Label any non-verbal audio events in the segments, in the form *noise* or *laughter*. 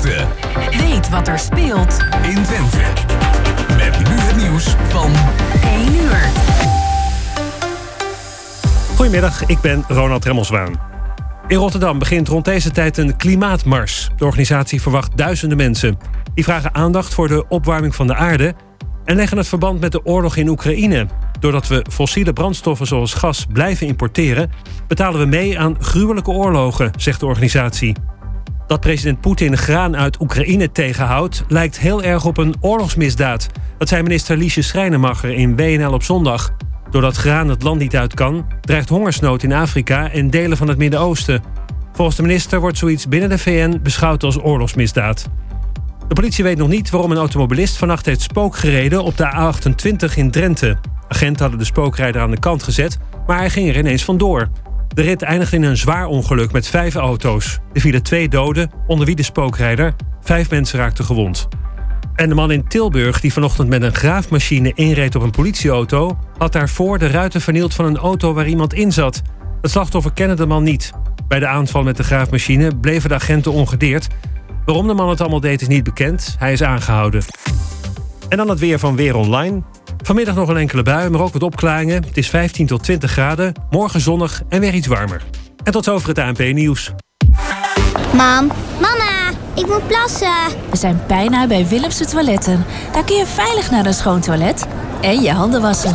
Twente. Weet wat er speelt in Twente. Met nu het nieuws van 1 uur. Goedemiddag, ik ben Ronald Remmelswaan. In Rotterdam begint rond deze tijd een klimaatmars. De organisatie verwacht duizenden mensen. Die vragen aandacht voor de opwarming van de aarde en leggen het verband met de oorlog in Oekraïne. Doordat we fossiele brandstoffen zoals gas blijven importeren, betalen we mee aan gruwelijke oorlogen, zegt de organisatie. Dat president Poetin graan uit Oekraïne tegenhoudt, lijkt heel erg op een oorlogsmisdaad. Dat zei minister Liesje Schrijnemacher in WNL op zondag. Doordat graan het land niet uit kan, dreigt hongersnood in Afrika en delen van het Midden-Oosten. Volgens de minister wordt zoiets binnen de VN beschouwd als oorlogsmisdaad. De politie weet nog niet waarom een automobilist vannacht heeft spook gereden op de A28 in Drenthe. Agenten hadden de spookrijder aan de kant gezet, maar hij ging er ineens vandoor. De rit eindigde in een zwaar ongeluk met vijf auto's. Er vielen twee doden, onder wie de spookrijder. Vijf mensen raakten gewond. En de man in Tilburg die vanochtend met een graafmachine inreed op een politieauto... had daarvoor de ruiten vernield van een auto waar iemand in zat. Het slachtoffer kende de man niet. Bij de aanval met de graafmachine bleven de agenten ongedeerd... Waarom de man het allemaal deed is niet bekend. Hij is aangehouden. En dan het weer van Weer Online. Vanmiddag nog een enkele bui, maar ook wat opklaringen. Het is 15 tot 20 graden. Morgen zonnig en weer iets warmer. En tot zover het ANP-nieuws. Mam, mama, ik moet plassen. We zijn bijna bij Willemse Toiletten. Daar kun je veilig naar een schoon toilet en je handen wassen.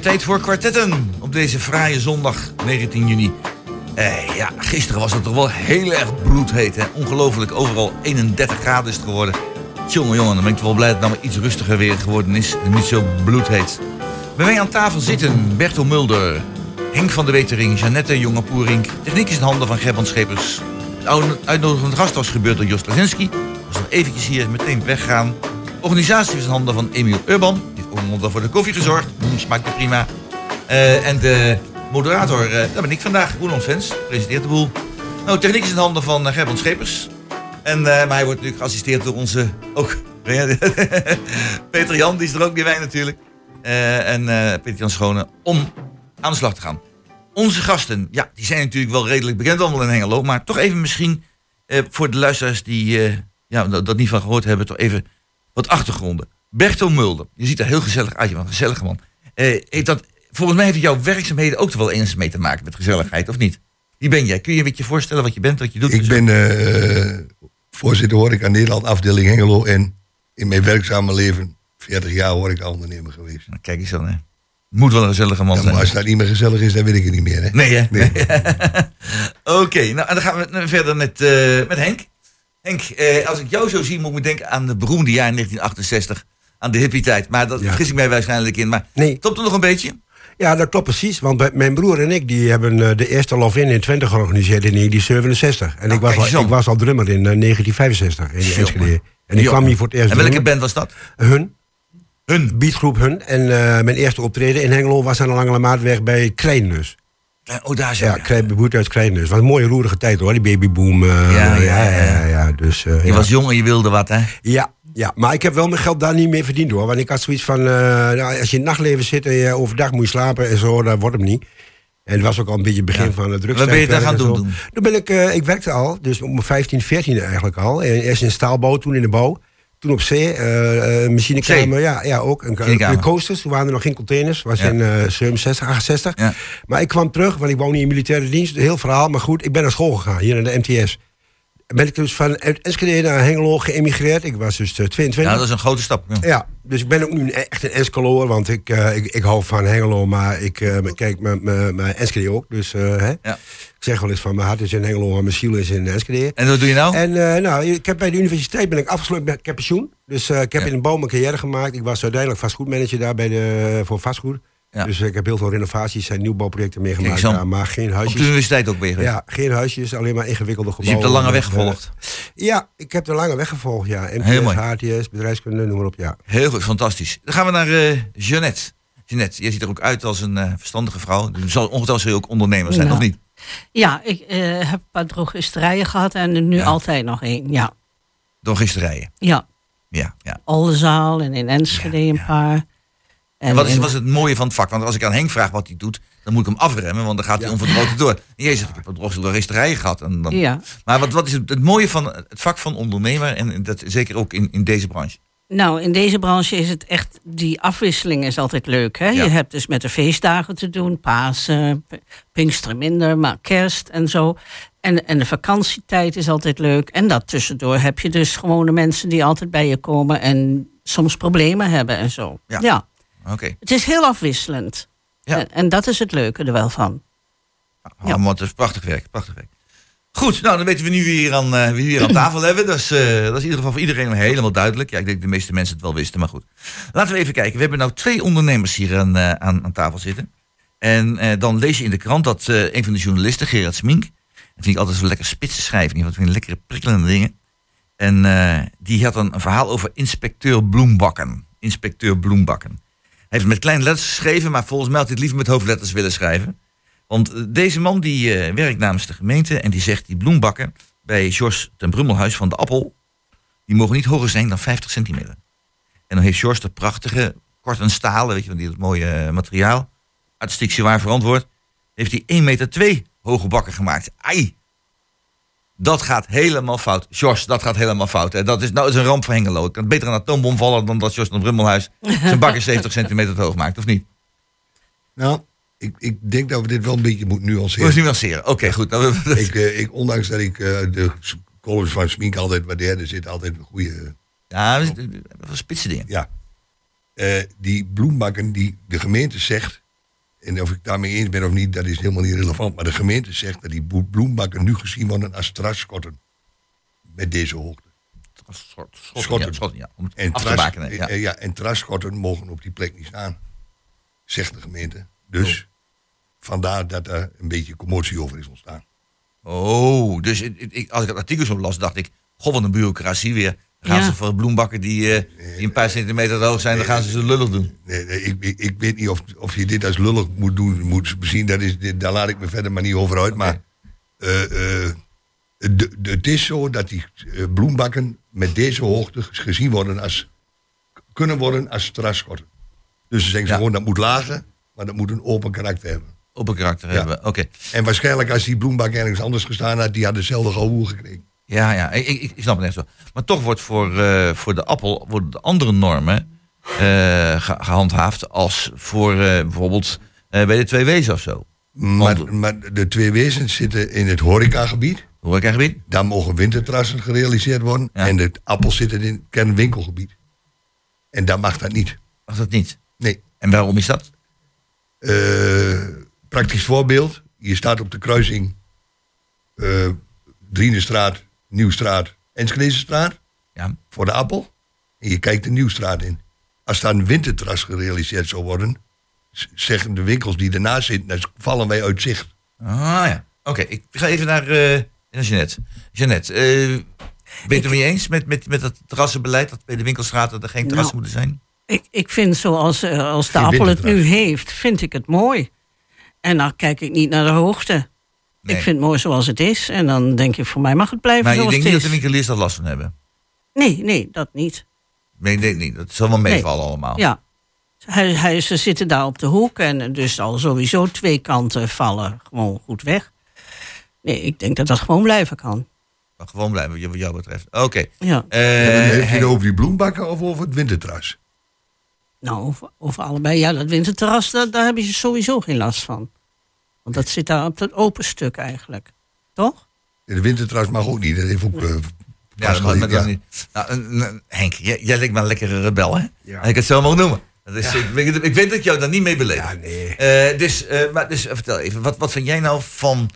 tijd voor kwartetten op deze fraaie zondag 19 juni. Eh, ja, gisteren was het toch wel heel erg bloedheet. Hè? Ongelooflijk, overal 31 graden is het geworden. Jongen, jongen, dan ben ik wel blij dat het nou iets rustiger weer geworden is. En niet zo bloedheet. Bij mij aan tafel zitten Bertel Mulder, Henk van de Wetering, Jeannette Jonge Poerink. Techniek is in handen van Gerbrand Schepers. Het uitnodigende gast was gebeurd door Jos Lazinski. Dus nog eventjes hier meteen weggaan. Organisatie is in handen van Emiel Urban. Die heeft wel voor de koffie gezorgd. Smaakt me prima. Eh, en de moderator, eh, dat ben ik vandaag. Roland Vens, presenteert de boel. Nou, techniek is in handen van uh, Gerbrand Schepers. En, maar hij wordt natuurlijk geassisteerd door onze, ook, *laughs* Peter Jan, die is er ook weer bij natuurlijk. En Peter Jan Schone, om aan de slag te gaan. Onze gasten, ja, die zijn natuurlijk wel redelijk bekend allemaal in Hengelo. Maar toch even misschien voor de luisteraars die ja, dat, niet van gehoord hebben, toch even wat achtergronden. Bertel Mulder, je ziet er heel gezellig uit, je bent een man. Eh, dat, volgens mij heeft jouw werkzaamheden ook toch wel eens mee te maken met gezelligheid, of niet? Wie ben jij? Kun je een beetje voorstellen wat je bent, wat je doet? Ik ben eh, voorzitter horeca Nederland afdeling Hengelo en in mijn werkzame leven 40 jaar horeca ondernemer geweest. Nou, Kijk eens dan, hè. Moet wel een gezellige man Ja, zijn. maar als dat niet meer gezellig is, dan weet ik het niet meer. Hè? Nee, hè? Nee. *laughs* Oké, nou en dan gaan we verder met, eh, met Henk. Henk, eh, als ik jou zo zie, moet ik me denken aan de beroemde jaar 1968. Aan de hippie-tijd. Maar dat Ja. vergis ik mij waarschijnlijk in. Maar Nee. klopt er nog een beetje? Ja, dat klopt precies. Want mijn broer en ik die hebben eh, de eerste Love-In in Twente georganiseerd in 1967. En Nou, ik, was kijk eens al, ik was al drummer in eh, 1965 in Jongen. Enschede. En ik kwam hier voor het eerst En welke band was dat? Hun, Hun. beatgroep Hun. En eh, mijn eerste optreden in Hengelo was aan de Lange Maatweg bij Krijnus. Eh, Oh, daar zijn Ja. Krijn, behoed uit Krijnus. Het was een mooie roerige tijd hoor, die babyboom. eh, Ja, ja, ja, ja, ja, Dus, eh, Je ja. was jong en je wilde wat, hè? Ja, ja, maar ik heb wel mijn geld daar niet mee verdiend hoor. Want ik had zoiets van, eh, nou, als je in het nachtleven zit en je overdag moet je slapen en zo, dat wordt hem niet. En het was ook al een beetje het begin Ja. van de drugs. Wat ben je daar gaan doen toen? Toen ben ik, eh, ik werkte al, dus om mijn 15, 14 eigenlijk al. En eerst in staalbouw, toen in de bouw. toen op zee, eh, machinekamer, ja, ja, ook. Een, coasters, toen waren er nog geen containers. was Ja. in eh 67, 68. Ja. Maar ik kwam terug, want ik woon niet in militaire dienst. Heel verhaal, maar goed, ik ben naar school gegaan, hier naar de MTS. Ben ik dus van Enschede naar Hengelo geëmigreerd. Ik was dus eh, 22. Ja, dat is een grote stap. Ja. Ja, dus ik ben ook nu echt een Enscheloer, want ik, eh, ik, ik hou van Hengelo, maar ik eh, kijk, mijn- Enschede ook. Dus eh, hè. Ja. ik zeg wel eens van, mijn hart is in Hengelo, maar mijn ziel is in Enschede. En wat doe je nou? En eh, nou, ik heb bij de universiteit ben ik afgesloten met ik heb pensioen. Dus eh, ik heb Ja. in een bouw mijn carrière gemaakt. Ik was uiteindelijk vastgoedmanager daar bij de, voor vastgoed. Ja. Dus ik heb heel veel renovaties en nieuwbouwprojecten meegemaakt daar, maar geen Op de huisjes. universiteit ook weer. Ja, geen huisjes, alleen maar ingewikkelde Dus je gebouwen. hebt de lange weg Eh, gevolgd. ja, ik heb de lange weg gevolgd, ja. MTS, Heel mooi. HTS, bedrijfskunde, noem maar op, ja. Heel goed, fantastisch. Dan gaan we naar eh Jeannette. Jeannette, jij ziet er ook uit als een eh, verstandige vrouw. Je zal ongetwijfeld zul je ook ondernemer zijn, Ja. of niet? Ja, ik eh, heb een paar drogisterijen gehad en nu Ja. altijd nog één. Ja, Door gisterijen. ja. Ja, ja. Oldenzaal en in Enschede Ja, een ja. paar. En wat is, is het mooie van het vak? Want als ik aan Henk vraag wat hij doet, dan moet ik hem afremmen, want dan gaat hij Ja. onverdroten door. En jij zegt, ik heb wat drogisterijen gehad. En dan... Ja. Maar wat, wat is het, het mooie van het vak van ondernemer, en dat zeker ook in, in deze branche? Nou, in deze branche is het echt, die afwisseling is altijd leuk. Hè? Ja. Je hebt dus met de feestdagen te doen, Pasen, Pinksteren minder, maar kerst en zo. En, en de vakantietijd is altijd leuk. En dat tussendoor heb je dus gewone mensen die altijd bij je komen en soms problemen hebben en zo. Ja. ja. Oké. Het is heel afwisselend. Ja. En, en dat is het leuke er wel van. Ja. maar het is prachtig werk, prachtig werk. Goed, nou dan weten we nu wie hier aan, eh, wie hier aan *clears throat* tafel hebben. Dat is, eh, dat is in ieder geval voor iedereen helemaal duidelijk. Ja, ik denk dat de meeste mensen het wel wisten, maar goed. Laten we even kijken. We hebben nou twee ondernemers hier aan, eh, aan, aan tafel zitten. En dan lees je in de krant dat een van de journalisten, Gerard Smink... dat vind ik altijd zo lekker spitse schrijven, geval, dat vind ik lekkere prikkelende dingen. En die had dan een verhaal over inspecteur Bloembakken. Inspecteur Bloembakken. Hij heeft het met kleine letters geschreven, maar volgens mij had hij het liever met hoofdletters willen schrijven. Want eh, deze man die eh, werkt namens de gemeente en die zegt die bloembakken bij George ten Brummelhuis van de Appel, die mogen niet hoger zijn dan 50 centimeter. En dan heeft George dat prachtige, kort en stalen, weet je, want die dat mooie eh, materiaal, artistiek waar verantwoord, heeft hij 1 meter 2 hoge bakken gemaakt. Ai! Dat gaat helemaal fout. George, dat gaat helemaal fout. Hè. Dat is, nou is een ramp voor Hengelo. Het kan beter een atoombom vallen dan dat George ten Brummelhuis zijn bakken *laughs* 70 centimeter te hoog maakt, of niet? Nou, ik, ik denk dat we dit wel een beetje moeten nuanceren. nuanceren. Oké, goed. Nou, we- ik, eh, ik, ondanks dat ik eh, de columns van Smink altijd waardeer, er zit altijd een goede... Ja, dat is- dat was spitse dingen. Ja. Eh, die bloembakken die de gemeente zegt, en of ik daarmee eens ben of niet, dat is helemaal niet relevant. Maar de gemeente zegt dat die bloembakken nu gezien worden als terraskotten. Met deze hoogte. Schot, Schotten. Ja, schotten, ja, om het En, af te bakenen. Ja. eh, ja, en terraskotten mogen op die plek niet staan. Zegt de gemeente. Dus vandaar dat er een beetje commotie over is ontstaan. Oh, dus ik, ik- als ik het artikel zo las, dacht ik... Goh, wat een bureaucratie weer. Gaan Ja. ze voor bloembakken die, eh, die een paar centimeter hoog zijn... dan gaan ze ze lullig doen. Nee, nee, ik, ik, ik weet niet of, of je dit als lullig moet doen, moet zien. Dat is, daar laat ik me verder maar niet over uit. Maar eh, eh, de- de- het is zo dat die bloembakken met deze hoogte gezien worden als, kunnen worden als terraskotten. Dus ze zeggen ze Ja. gewoon dat moet lager, maar dat moet een open karakter hebben. Op een karakter Ja. hebben. Oké. En waarschijnlijk als die bloembak ergens anders gestaan had, die had dezelfde gehoor gekregen. Ja, ja, ik, ik, ik snap het echt zo. Maar toch wordt voor, eh, voor de appel worden de andere normen eh, ge- gehandhaafd... als voor eh, bijvoorbeeld bij de twee wezen of zo. Maar, maar de twee wezens zitten in het horecagebied. Weer? Daar mogen winterterrassen gerealiseerd worden. Ja. En de appels zitten in het kernwinkelgebied. En daar mag dat niet. Mag dat niet? Nee. En waarom is dat? Praktisch voorbeeld. Je staat op de kruising Drienestraat, Nieuwstraat, Enschedestraat. Ja. Voor de appel. En je kijkt de Nieuwstraat in. Als daar een winterterras gerealiseerd zou worden... zeggen de winkels die ernaast zitten... dan vallen wij uit zicht. Ah ja, oké. Ik ga even naar, eh naar Jeannette. Jeannette, eh, ben je het er mee eens met, met, met het terrassenbeleid... dat bij de winkelstraten er geen terrassen Nou, moeten zijn? Ik, ik vind zoals eh, als de Geen appel het nu heeft, vind ik het mooi. En dan kijk ik niet naar de hoogte. Nee. Ik vind het mooi zoals het is. En dan denk ik, voor mij mag het blijven Maar je zoals denkt niet het dat de is. winkeliers daar last van hebben? Nee, nee, dat niet. Nee, nee, nee. Dat zal wel meevallen allemaal. Ja. Hij, hij, ze zitten daar op de hoek en dus al sowieso twee kanten vallen gewoon goed weg. Nee, ik denk dat dat gewoon blijven kan. Mag gewoon blijven, wat jou betreft. Oké. Ja. Eh, Heeft je het over die bloembakken of over het wintertras? Nou, over, over allebei. Ja, dat winterterras, daar, daar heb je sowieso geen last van. Want dat zit daar op het open stuk eigenlijk. Toch? De wintertras mag ook niet. Dat heeft ook... eh, ja, dat mag geleden, dat ja. niet. Nou, Henk, jij, jij lijkt me een lekkere rebel, hè? Ja. En ik het zo mag noemen. Dat is, ik, weet, ik weet dat ik jou daar niet mee beleef. Ja, nee. Eh, dus, eh, maar, dus eh, vertel even, wat, wat vind jij nou van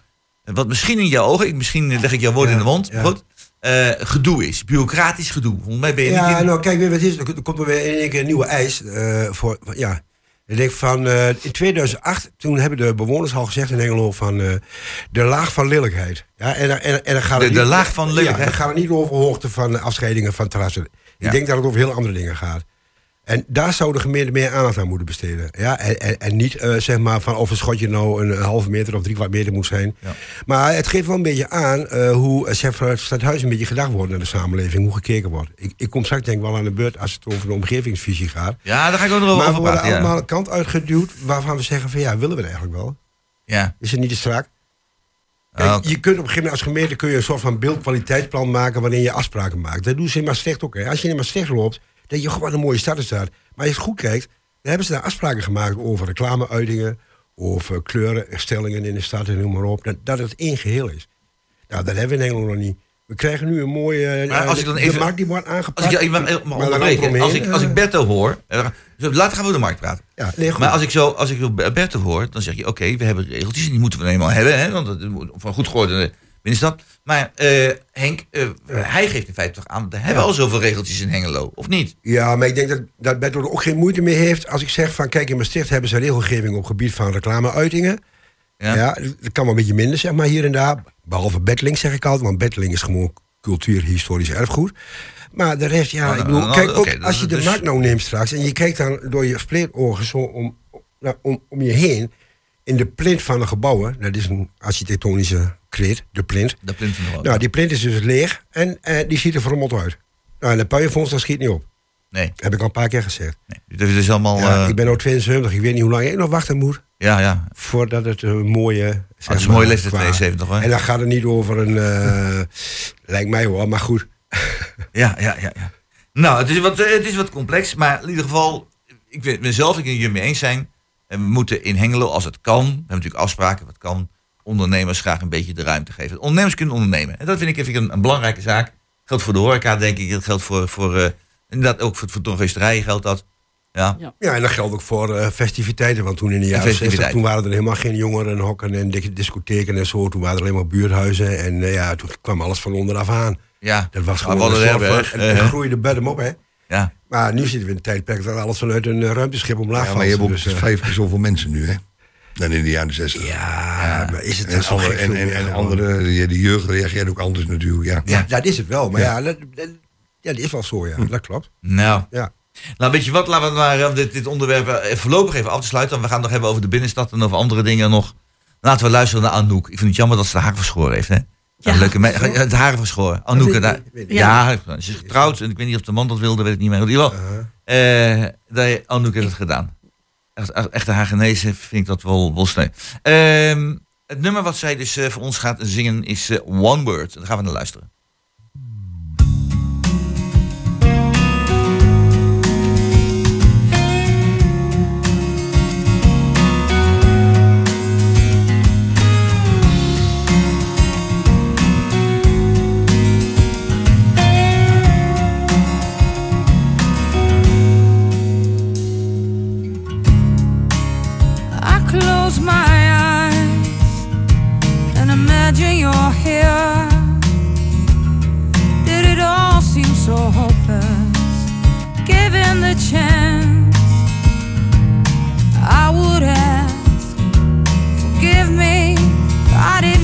wat misschien in jouw ogen, ik, misschien leg ik jouw woorden Ja, in de mond, ja. goed, eh, gedoe is, bureaucratisch gedoe. Volgens mij ben je Ja, niet in- nou kijk, weet je wat is? Er komt er weer in één keer een nieuwe eis. eh, voor, van- Ik denk van, eh, in 2008, toen hebben de bewoners al gezegd in Engelo van eh, de laag van lelijkheid. Ja, en, en, en dan gaat De- het de niet- laag van lelijkheid? Ja, dan gaat het niet over hoogte van afscheidingen van terrassen. Ja. Ik denk dat het over heel andere dingen gaat. En daar zou de gemeente meer aandacht aan moeten besteden. Ja? En, en, en niet eh, zeg maar van of een schotje nou een, halve meter of drie kwart meter moet zijn. Ja. Maar het geeft wel een beetje aan eh, hoe eh, vanuit het stadhuis een beetje gedacht wordt naar de samenleving, hoe gekeken wordt. Ik, ik kom straks denk ik wel aan de beurt als het over de omgevingsvisie gaat. Ja, daar ga ik ook nog wel Maar we over worden allemaal Ja. een kant uitgeduwd waarvan we zeggen van ja, willen we het eigenlijk wel? Ja. Is het niet te strak? Kijk, Ah, je kunt op een gegeven moment als gemeente kun je een soort van beeldkwaliteitsplan maken waarin je afspraken maakt. Dat doen ze in Maastricht ook. Hè. Als je in Maastricht loopt, denk je gewoon een mooie stad is daar. Maar als je het goed kijkt, dan hebben ze daar afspraken gemaakt over reclameuitingen, over kleurenstellingen in de stad en noem maar op. Dat, dat het één geheel is. Nou, dat hebben we in Nederland nog niet. We krijgen nu een mooie. eh, Maar als ik dan de, even- de markt die wordt Als aangepakt. ik, ik maar eromheen, Als ik, als eh, ik Berto hoor, eh, zo, later gaan we de markt praten. Ja, nee. Maar als ik zo, als ik Berto hoor, dan zeg je, oké, we hebben regeltjes, die moeten we eenmaal hebben, hè, want moet van goed geordende binnenstad. Maar eh, Henk, eh, hij geeft in feite toch aan, we hebben al zoveel regeltjes in Hengelo, of niet? Ja, maar ik denk dat, dat er ook geen moeite mee heeft als ik zeg van kijk in Maastricht hebben ze regelgeving op gebied van reclameuitingen. Ja. Ja, dat kan wel een beetje minder zeg maar hier en daar. Behalve Betteling zeg ik altijd, want Betteling is gewoon cultuurhistorisch erfgoed. Maar de rest, ja, Oh, ik bedoel, nou, kijk oké, ook als je de dus- markt nou neemt straks en je kijkt dan door je spleetogen zo om, nou, om, om je heen in de plint van de gebouwen, dat is een architectonische kreet, de plint. Dat plint van de Nou, die plint is dus leeg en eh, die ziet er verrommeld uit. Nou, en de puienfonds, dat schiet niet op. Nee, Heb ik al een paar keer gezegd. nee, dat is allemaal... Ja, eh, ik ben nu 72, ik weet niet hoe lang ik nog wachten moet. ja, ja. Voordat het een mooie. Ah, dat is een mooie qua- 72 hoor. En dan gaat het niet over een. eh, *laughs* lijkt mij hoor, maar goed. *laughs* Ja, ja, ja. ja. Nou, het is, wat, het is wat complex, maar in ieder geval, ik weet mezelf, ik kan het jullie mee eens zijn. En we moeten in Hengelo, als het kan, we hebben natuurlijk afspraken, wat kan, ondernemers graag een beetje de ruimte geven. Ondernemers kunnen ondernemen. En dat vind ik, vind ik een, een belangrijke zaak. Geldt voor de horeca, denk ik. Dat geldt voor, voor eh, inderdaad ook voor, voor toeristerijen geldt dat. Ja. Ja. En dat geldt ook voor eh, festiviteiten. Want toen in de jaren 60, festiviteiten. toen waren er helemaal geen jongerenhokken en discotheken en zo. Toen waren er alleen maar buurthuizen. En eh, ja, toen kwam alles van onderaf aan. Ja, Dat was gewoon een soort de van, eh, het groeide bed op, hè. Ja. Maar nu zitten we in een tijdperk dat alles vanuit een eh, ruimteschip omlaag Ja, maar je hebt ook valt. Dus, eh, vijf keer zoveel mensen nu, hè? Dan in de jaren 60. ja, maar is het En, andere, en, veel en, andere, de jeugd reageert ook anders natuurlijk, ja. Ja. Dat is het wel. Maar Ja. ja, dat, dat- ja, dat is wel zo, ja. Dat klopt. Nou, Ja. Nou, weet je wat? Laten we maar eh, dit, dit onderwerp eh, voorlopig even af te sluiten. Want we gaan het nog hebben over de binnenstad en over andere dingen nog. Laten we luisteren naar Anouk. Ik vind het jammer dat ze de haar verschoren heeft, hè? Ja, leuke me- het haar verschoren. Anouk, daar- ja, ze is getrouwd. En ik weet niet of de man dat wilde, weet ik niet meer. In ieder geval, Uh-huh. eh, Anouk heeft het gedaan. Echt, echt, echt haar genezen vind ik dat wel, wel sneu. Ehm, het nummer wat zij dus eh, voor ons gaat zingen is eh, One Word. Daar gaan we naar luisteren. here? Did it all seem so hopeless? Given the chance, I would ask, forgive me, I didn't.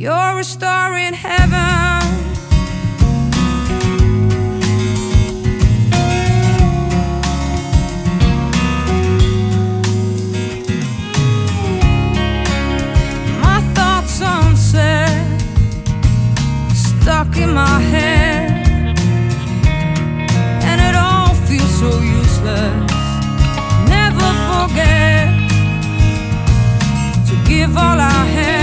You're a star in heaven. My thoughts unsaid, stuck in my head, and it all feels so useless. Never forget to give all I had.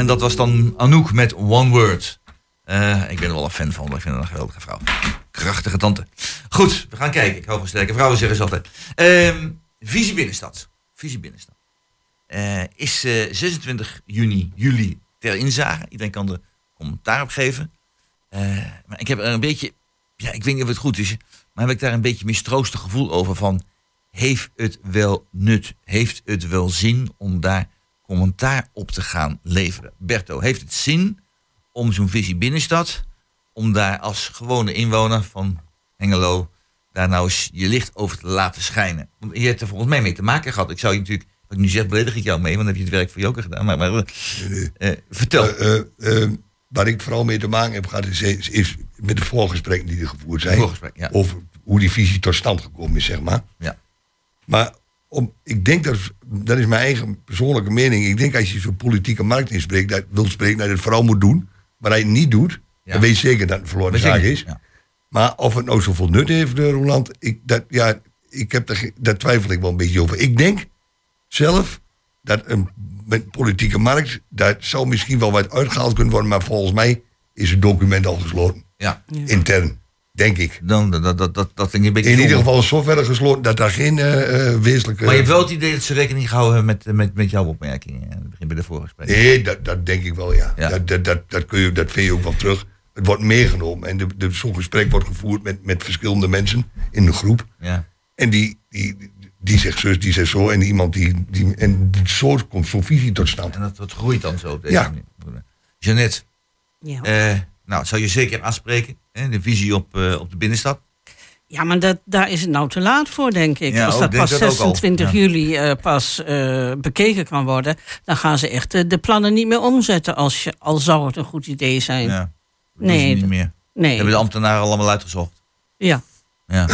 En dat was dan Anouk met One Word. Eh, ik ben er wel een fan van, ik vind haar een geweldige vrouw. Krachtige tante. Goed, we gaan kijken. Ik hou van sterke vrouwen, zeggen ze altijd. Ehm, Visie Binnenstad. Visie Binnenstad. Eh, is eh, 26 juni, juli ter inzage. Iedereen kan er commentaar op geven. Eh, maar ik heb er een beetje, ja, ik weet niet of het goed is, maar heb ik daar een beetje mistroostig gevoel over van, heeft het wel nut? Heeft het wel zin om daar commentaar op te gaan leveren? Berto, heeft het zin om zo'n visie binnenstad, om daar als gewone inwoner van Hengelo, daar nou eens je licht over te laten schijnen? Want je hebt er volgens mij mee te maken gehad. Ik zou je natuurlijk, wat ik nu zeg, beledig ik jou mee, want dan heb je het werk voor Joker gedaan. Maar, maar eh, vertel. Eh, eh, eh, waar ik vooral mee te maken heb gehad, is, is, is met de voorgesprekken die er gevoerd zijn. Ja. Over hoe die visie tot stand gekomen is, zeg maar. Ja. Maar om, ik denk dat, dat is mijn eigen persoonlijke mening. Ik denk als je zo'n politieke markt inspreekt, dat wil spreken dat je het vooral moet doen. Maar hij het niet doet, Ja. dan weet je zeker dat het een verloren zaak zeker, is. ja. Maar of het nou zoveel nut heeft, eh, Roland, ik, dat, ja, ik heb daar twijfel ik wel een beetje over. Ik denk zelf dat een met politieke markt, daar zou misschien wel wat uitgehaald kunnen worden, maar volgens mij is het document al gesloten. Ja. Intern, denk ik. Dan, dat, dat, dat, dat een beetje In ieder geval is zover gesloten dat daar geen eh eh, wezenlijke... Maar je hebt wel het idee dat ze rekening gehouden hebben met, met, met jouw opmerkingen. aan het begin bij de voorgesprek. Nee, dat, dat denk ik wel, ja. Ja. Dat, dat, dat, dat, kun je, dat vind je ook wel terug. Het wordt meegenomen en de, de, zo'n gesprek wordt gevoerd met, met verschillende mensen in de groep. Ja. En die, die, die zegt zus, die zegt zo. En iemand die. die en zo komt zo'n visie tot stand. En dat, dat groeit dan zo op deze Ja. manier. Jeannette, Ja. eh, nou, zou je zeker aanspreken, hè, de visie op, eh, op de binnenstad? Ja, maar dat, daar is het nou te laat voor, denk ik. Ja, Als dat pas dat ook al. 26 Ja. juli eh, pas eh, bekeken kan worden, dan gaan ze echt de plannen niet meer omzetten, als je, al zou het een goed idee zijn. Ja. Nee, niet meer. nee. Hebben de ambtenaren allemaal uitgezocht. Ja, Ja.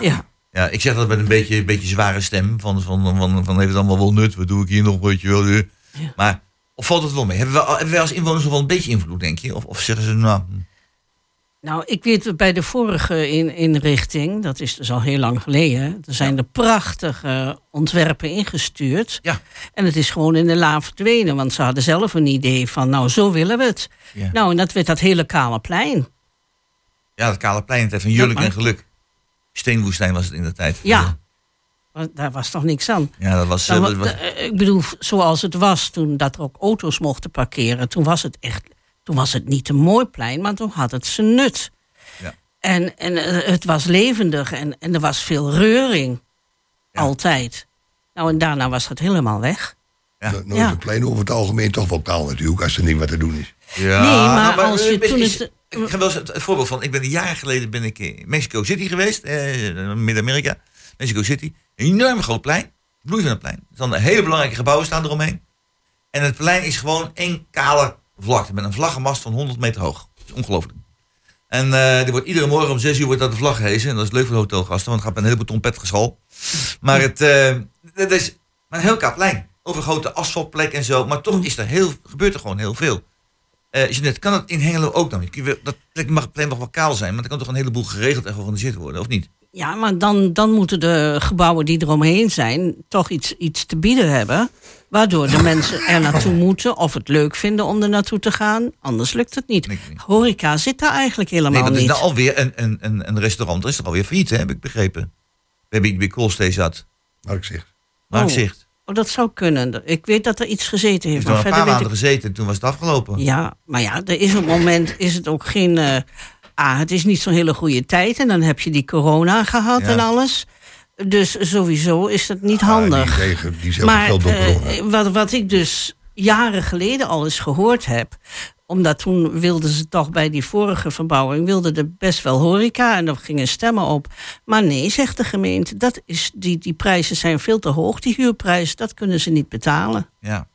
ja. ja, ik zeg dat met een beetje, een beetje zware stem. Van, van, van, van heeft het allemaal wel nut? Wat doe ik hier nog? Weet je wel. Maar, of valt het wel mee? Hebben we, hebben wij als inwoners nog wel een beetje invloed, denk je? Of, of zeggen ze, nou... hm, Nou, ik weet bij de vorige in, inrichting, dat is dus al heel lang geleden, er zijn er prachtige ontwerpen ingestuurd. Ja. En het is gewoon in de la verdwenen, want ze hadden zelf een idee van, nou, zo willen we het. Ja. Nou, en dat werd dat hele kale plein. Ja, dat kale plein, het heeft Jurk maar- en geluk. Steenwoestijn was het in de tijd. Ja, daar was toch niks aan. Ja, dat was... Dan eh, dat was- ik bedoel, zoals het was toen dat er ook auto's mochten parkeren. Toen was het echt, toen was het niet een mooi plein, maar toen had het zijn nut. Ja. En, en eh, het was levendig en, en er was veel reuring. Altijd. Nou, en daarna was het helemaal weg. Nou, nou Ja. plein over het algemeen toch wel kaal natuurlijk, als er niet wat te doen is. Ja, Nee, maar nou, als eh, je toen is- het- Ik ga wel eens het, het voorbeeld van. Ik ben een jaar geleden ben ik in Mexico City geweest. Eh, Midden-Amerika. Mexico City. Een enorm groot plein. Bloei van het plein. Er staan hele belangrijke gebouwen staan eromheen. En het plein is gewoon één kale vlakte. Met een vlaggenmast van 100 meter hoog. Dat is ongelooflijk. En er wordt iedere morgen om 6 uur wordt dat de vlag gehezen. En dat is leuk voor de hotelgasten. Want het gaat met een heleboel trompetgeschal. Maar het, het is maar een heel kaal plein. Over grote asfaltplek en zo. Maar toch is er heel, gebeurt er gewoon heel veel. Eh Jeanette, kan dat in Hengelo ook dan? niet? Dat mag, plein mag wel kaal zijn, maar er kan toch een heleboel geregeld en georganiseerd worden, of niet? Ja, maar dan, dan moeten de gebouwen die eromheen zijn toch iets, iets te bieden hebben. Waardoor de mensen er naartoe moeten of het leuk vinden om er naartoe te gaan. Anders lukt het niet. Horeca zit daar eigenlijk helemaal nee, dat is niet. nou alweer een, een, een, een restaurant. Is er alweer failliet, hè, heb ik begrepen. We hebben bij Koolstee zat. Marktzicht. Marktzicht. Oh, dat zou kunnen. Ik weet dat er iets gezeten heeft. Er Maar een verder paar maanden ik... gezeten en toen was het afgelopen. Ja, maar ja, er is op het moment is het ook geen. eh, ah, het is niet zo'n hele goede tijd. En dan heb je die corona gehad Ja. en alles. Dus sowieso is dat niet Ah, handig. die maar eh, wat, wat ik dus jaren geleden al eens gehoord heb. Omdat toen wilden ze toch bij die vorige verbouwing. wilden er best wel horeca. En er gingen stemmen op. Maar nee, zegt de gemeente. Dat is, die, die prijzen zijn veel te hoog. Die huurprijs, dat kunnen ze niet betalen. Ja,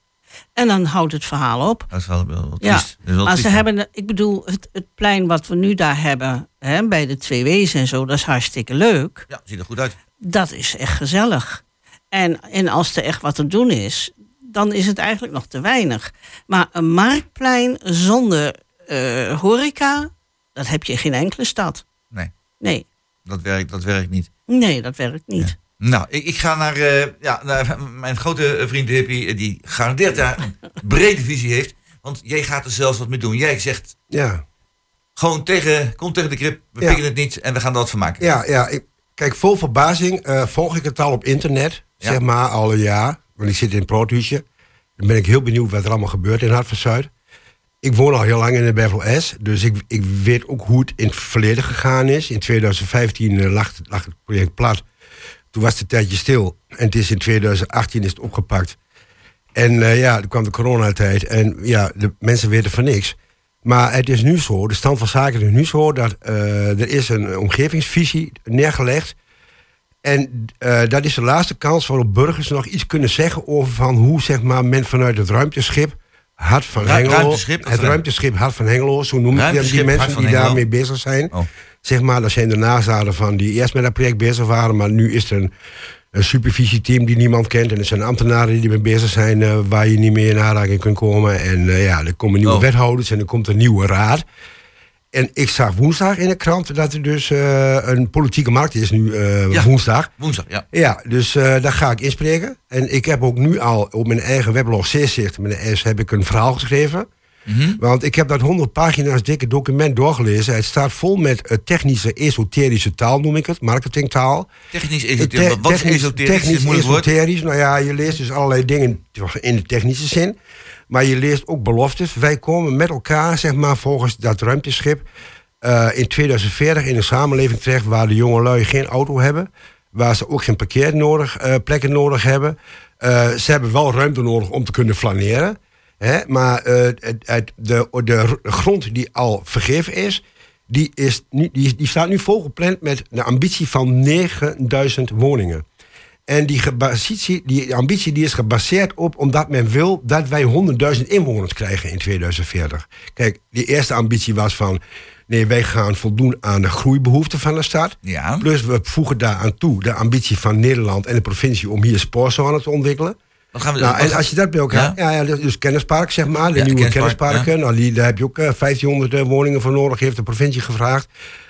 En dan houdt het verhaal op. dat is wel, wel, Ja, triest. Is wel maar ze hebben, ik bedoel, het, het plein wat we nu daar hebben, hè, bij de twee W's en zo, dat is hartstikke leuk. Ja, ziet er goed uit. Dat is echt gezellig. En, en als er echt wat te doen is, dan is het eigenlijk nog te weinig. Maar een marktplein zonder eh, horeca, dat heb je in geen enkele stad. Nee, Nee, dat werkt, dat werkt niet. nee dat werkt niet. Nou, ik, ik ga naar, eh, ja, naar mijn grote vriend Hippie, eh, die garandeerd daar een brede visie heeft. Want jij gaat er zelfs wat mee doen. Jij zegt Ja, gewoon tegen, kom tegen de grip, we Ja. pikken het niet en we gaan er wat van maken. ja, ja ik, kijk, vol verbazing eh, volg ik het al op internet, Ja. zeg maar al een jaar. Want ik zit in Proothuisje. Dan ben ik heel benieuwd wat er allemaal gebeurt in Hart van Zuid. Ik woon al heel lang in de Bevel S, dus ik, ik weet ook hoe het in het verleden gegaan is. In 2015 eh, lag, lag het project plat. Toen was het een tijdje stil. En het is in 2018 is het opgepakt. En eh, ja, toen kwam de coronatijd. En ja, de mensen weten van niks. Maar het is nu zo, de stand van zaken is nu zo... dat eh, er is een omgevingsvisie neergelegd. En eh, dat is de laatste kans waarop burgers nog iets kunnen zeggen... over van hoe zeg maar, men vanuit het ruimteschip... Hart van Ru- Hengelo, ruimteschip, het ruimteschip Hart van Hengelo, zo noem ik die, mensen die daarmee bezig zijn. Oh. Zeg maar, dat zijn de nazaden van die eerst met dat project bezig waren, maar nu is er een, een supervisieteam die niemand kent. En er zijn ambtenaren die mee bezig zijn eh, waar je niet meer in aanraking kunt komen. En eh, ja, er komen nieuwe Oh. wethouders en er komt een nieuwe raad. En ik zag woensdag in de krant dat er dus eh, een politieke markt is nu eh, Ja. woensdag. Woensdag, ja. Ja, dus eh, daar ga ik inspreken. En ik heb ook nu al op mijn eigen weblog Zeerzicht, met een S, heb ik een verhaal geschreven. Mhm. Want ik heb dat 100 pagina's dikke document doorgelezen. Het staat vol met eh, technische, esoterische taal, noem ik het, marketingtaal. Technisch Eh, esoterisch. te- Wat is esoterisch? is Technisch, woord. esoterisch. Nou ja, je leest dus allerlei dingen in de technische zin. Maar je leest ook beloftes. Wij komen met elkaar, zeg maar, volgens dat ruimteschip... eh, in 2040 in een samenleving terecht waar de jongelui geen auto hebben. Waar ze ook geen parkeerplekken nodig, plekken nodig hebben. Ze hebben wel ruimte nodig om te kunnen flaneren. Hè? Maar eh, het, het- de, de grond die al vergeven is... Die, is nu, die, die staat nu volgepland met de ambitie van 9000 woningen. En die, gebaseerd- die ambitie die is gebaseerd op omdat men wil dat wij 100.000 inwoners krijgen in 2040. Kijk, die eerste ambitie was van. Nee, wij gaan voldoen aan de groeibehoeften van de stad. Ja. Plus we voegen daaraan toe de ambitie van Nederland en de provincie om hier spoorzones te ontwikkelen. Dan gaan we, Nou, en wat- als je dat bij elkaar... Ja, ja, dus, dus kennispark, zeg maar. De Ja, nieuwe kennispark, kennisparken. Nou, die, daar heb je ook eh, 1500 eh, woningen voor nodig, heeft de provincie gevraagd.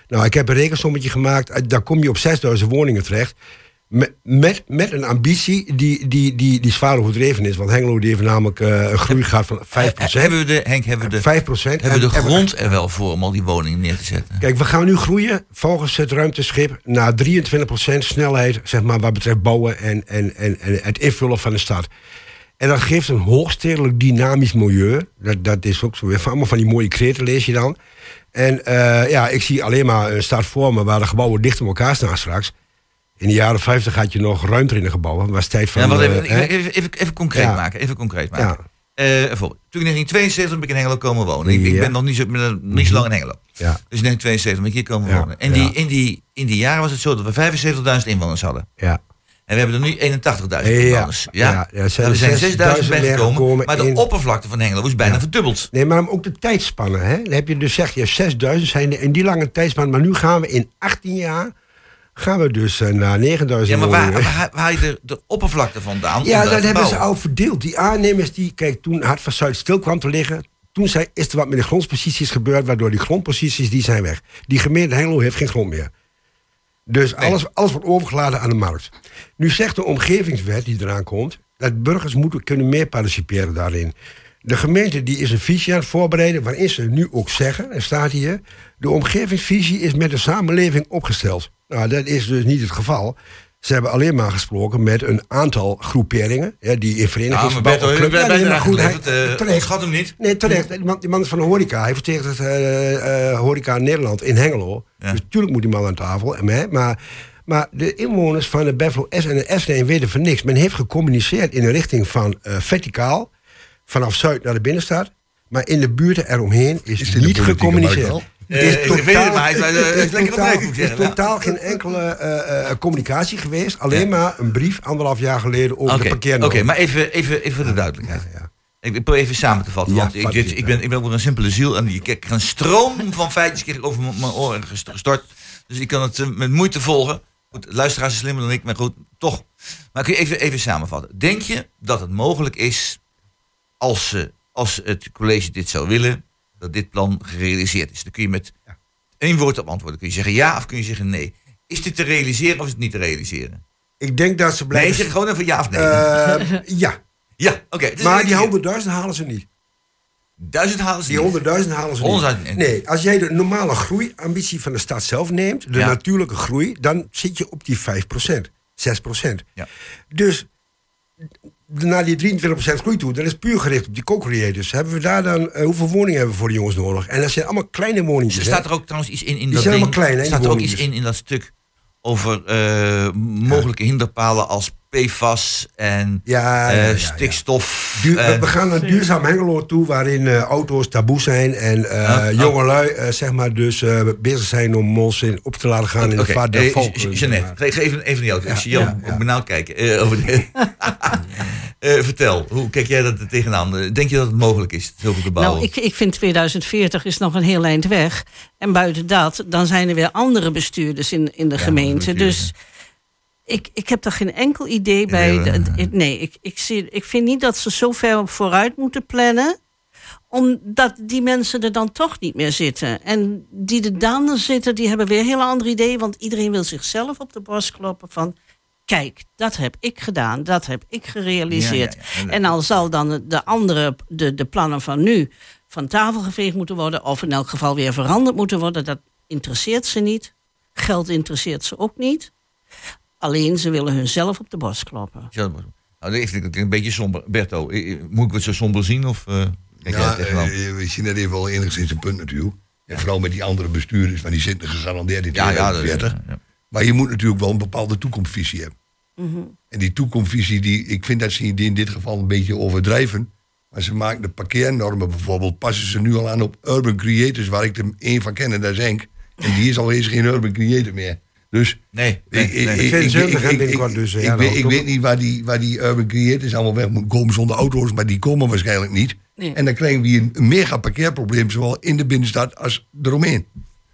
Nou, ik heb een rekensommetje gemaakt. eh, Daar kom je op 6000 woningen terecht. Met, met, met een ambitie die, die, die, die zwaar overdreven is. Want Hengelo die heeft namelijk eh, een groei gehad van 5%. Hebben we de, Henk, hebben we de, 5%. hebben we de grond er wel voor om al die woningen neer te zetten? Kijk, we gaan nu groeien volgens het ruimteschip naar 23% snelheid, zeg maar, wat betreft bouwen en, en, en, en het invullen van de stad. En dat geeft een hoogstedelijk dynamisch milieu. Dat, dat is ook zo weer van, allemaal van die mooie kreten lees je dan. En eh, ja, ik zie alleen maar een stad voor me waar de gebouwen dicht op elkaar staan straks. In de jaren 50 had je nog ruimte in de gebouwen. Was tijd van... Ja, wat eh, even, even, even, even concreet Ja. maken. Even concreet maken. Ja. Eh, bijvoorbeeld, toen in 1972 ben ik in Hengelo komen wonen. Ik. Mhm. ben nog niet zo, ben niet zo lang in Hengelo. Ja. Dus in 1972 ben ik hier komen wonen. En die, in, die, in die jaren was het zo dat we 75.000 inwoners hadden. Ja. En we hebben er nu 81.000 Ja. inwoners. Ja, Ja, ja, er zijn Nou, we zijn 6.000 6.000 meer bijgekomen. gekomen Maar de in- oppervlakte van Hengelo is bijna verdubbeld. Nee, maar ook de tijdspannen. Hè? Dan heb je dus zeg je 6000 zijn er in die lange tijdspan. Maar nu gaan we in 18 jaar gaan we dus eh, naar 9000 Ja, maar waar, waar, je de, de oppervlakte vandaan? Ja, dat hebben ze al verdeeld. Die aannemers die, kijk, toen Hart van Zuid stil kwam te liggen, toen zei, is er wat met de grondposities gebeurd, waardoor die grondposities die zijn weg. Die gemeente Hengelo heeft geen grond meer. Dus alles, alles wordt overgeladen aan de markt. Nu zegt de omgevingswet die eraan komt, dat burgers moeten kunnen meer participeren daarin. De gemeente die is een visie aan het voorbereiden, waarin ze nu ook zeggen, er staat hier, de omgevingsvisie is met de samenleving opgesteld. Nou, dat is dus niet het geval. Ze hebben alleen maar gesproken met een aantal groeperingen, ja, die in Ja, verenigingsgebouw maar club- je Ja, bent nee, maar goed, hij- geleverd. eh, terecht. Schat hem niet. Nee, terecht. Die man, die man is van de horeca. Hij vertegenwoordigt het eh, eh, horeca in Nederland, in Hengelo. Ja. Dus natuurlijk moet die man aan tafel. En, maar, maar de inwoners van de Buffalo S en de S1 weten van niks. Men heeft gecommuniceerd in de richting van eh, verticaal, vanaf Zuid naar de binnenstad. Maar in de buurten eromheen is, Is niet gecommuniceerd. Eh, Is ik weet het, maar hij is, eh, is is lekker totaal- ik is ja. totaal geen enkele eh, communicatie geweest. Alleen maar een brief anderhalf jaar geleden over Oké, de Oké, parkeernorm. maar even, even, even voor de duidelijkheid. Ja. Ik ik probeer even samen te vatten, want ik, dit, ik, ben, ik ben ook een simpele ziel en ik krijg een stroom van feitjes kreeg ik over mijn- oren gest- gestort. Dus ik kan het met moeite volgen. Goed, luisteraars is slimmer dan ik, maar goed, toch. Maar kun je even, even samenvatten. Denk je dat het mogelijk is, als, ze, als het college dit zou willen, dat dit plan gerealiseerd is? Dan kun je met één woord op antwoorden. Kun je zeggen ja of kun je zeggen nee? Is dit te realiseren of is het niet te realiseren? Ik denk dat ze Nee, blijven... zeg gewoon even ja of nee. Eh, ja, *laughs* ja, oké. maar die keer. 100.000 halen ze niet. Duizend halen ze Die niet. 100.000 halen ze niet. 100.000 Nee, als jij de normale groeiambitie van de stad zelf neemt, de Ja. natuurlijke groei, dan zit je op die 5%, 6%. Ja. Dus naar die 23% groei toe, dat is puur gericht op die co-creators. Hebben we daar dan, eh, hoeveel woningen hebben we voor de jongens nodig? En dat zijn allemaal kleine woningjes. Er staat er ook trouwens iets in, in Die dat zijn ding. allemaal klein, hè, die staat er ook iets in in dat stuk over eh, mogelijke hinderpalen als PFAS en Ja, eh, ja, ja, ja. stikstof. Duur- we, en- we gaan naar duurzaam Hengelo toe, waarin eh, auto's taboe zijn en eh oh. jongelui zeg maar dus eh, bezig zijn om ons in op te laten gaan in de vaart der Je- Jeannette, maar. geef even, even jou. Ik zie jou ook benauwd kijken. eh, over de, *laughs* Eh, vertel, hoe kijk jij dat er tegenaan? Denk je dat het mogelijk is, zulke te bouwen? Nou, ik, ik vind 2040 is nog een heel eind weg. En buiten dat, dan zijn er weer andere bestuurders in, in de gemeente. Dus ik, ik heb daar geen enkel idee bij. Nee, De- de- nee, ik, ik, zie, ik vind niet dat ze zo ver vooruit moeten plannen omdat die mensen er dan toch niet meer zitten. En die er dan zitten, die hebben weer een heel ander idee. Want iedereen wil zichzelf op de borst kloppen van... Kijk, dat heb ik gedaan, dat heb ik gerealiseerd. Ja, ja, ja. En al zal dan de andere, de, de plannen van nu... van tafel geveegd moeten worden... of in elk geval weer veranderd moeten worden... dat interesseert ze niet. Geld interesseert ze ook niet. Alleen ze willen hunzelf op de borst kloppen. Ja, dat- Nou, dat vind ik een beetje somber. Berto, moet ik het zo somber zien? Of, eh, Ja, eh, we zien dat even wel enigszins een punt natuurlijk. En vooral met die andere bestuurders, want die zitten gegarandeerd in ja, ja, dat- 2040. ja. Maar je moet natuurlijk wel een bepaalde toekomstvisie hebben. En die toekomstvisie, die, ik vind dat ze die in dit geval een beetje overdrijven. Maar ze maken de parkeernormen bijvoorbeeld, passen ze nu al aan op urban creators, waar ik er één van ken, en dat is Henk. En die is al eens geen urban creator meer. Dus Nee, nee, ik, ik, nee. ik, ik, ik, 72 ik, ik, binnenkort dus, ik ja, weet, ik niet waar die, waar die urban creators allemaal weg moeten komen zonder auto's, maar die komen waarschijnlijk niet. Nee. En dan krijgen we hier een mega parkeerprobleem, zowel in de binnenstad als eromheen.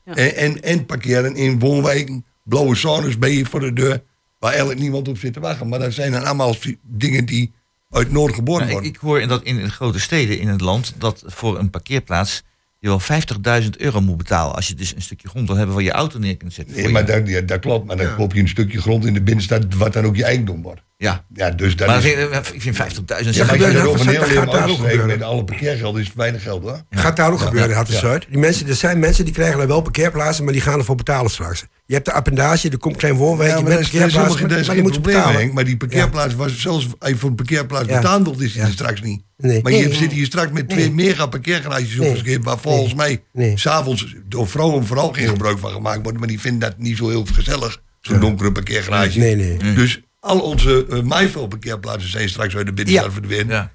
Ja. En, en, en parkeren in woonwijken, blauwe zones ben je voor de deur, waar eigenlijk niemand op zit te wachten. Maar dat zijn dan allemaal dingen die uit Noord geboren Nou, ik, worden. ik hoor in, dat in grote steden in het land dat voor een parkeerplaats je wel 50.000 euro moet betalen als je dus een stukje grond wil hebben waar je auto neer kunt zetten. Nee, maar je- dat, ja, dat klopt. Maar dan koop je een stukje grond in de binnenstad, wat dan ook je eigendom wordt. Ja. Ja, dus dat maar is... vind ik- vind 50.000 Ja, zeg maar maar, als je er leven daar ook gebeuren. met alle parkeergeld is het weinig geld hoor. Gaat daar ook Ja. gebeuren in Ja. Harters-Zuid. Die mensen, er zijn mensen die krijgen dan wel parkeerplaatsen, maar die gaan ervoor betalen straks. Je hebt de appendage, er komt een klein woonwijkje Ja, maar met dat is, dat is parkeerplaatsen, geen, is maar geen die moet betalen. Henk. Maar die parkeerplaats was zelfs als je voor een parkeerplaats betalen wilt, is die Ja. er straks niet. Nee. Maar je Nee, zit hier straks met twee Nee. mega parkeergarages opgeschreven, waar volgens mij s'avonds door vrouwen vooral geen gebruik van gemaakt wordt, maar die vinden dat niet zo heel gezellig, zo'n donkere parkeergarage. Nee, nee. Dus al onze uh, Maifel parkeerplaatsen zijn straks uit de binnenstad Ja. verdwenen. Ja.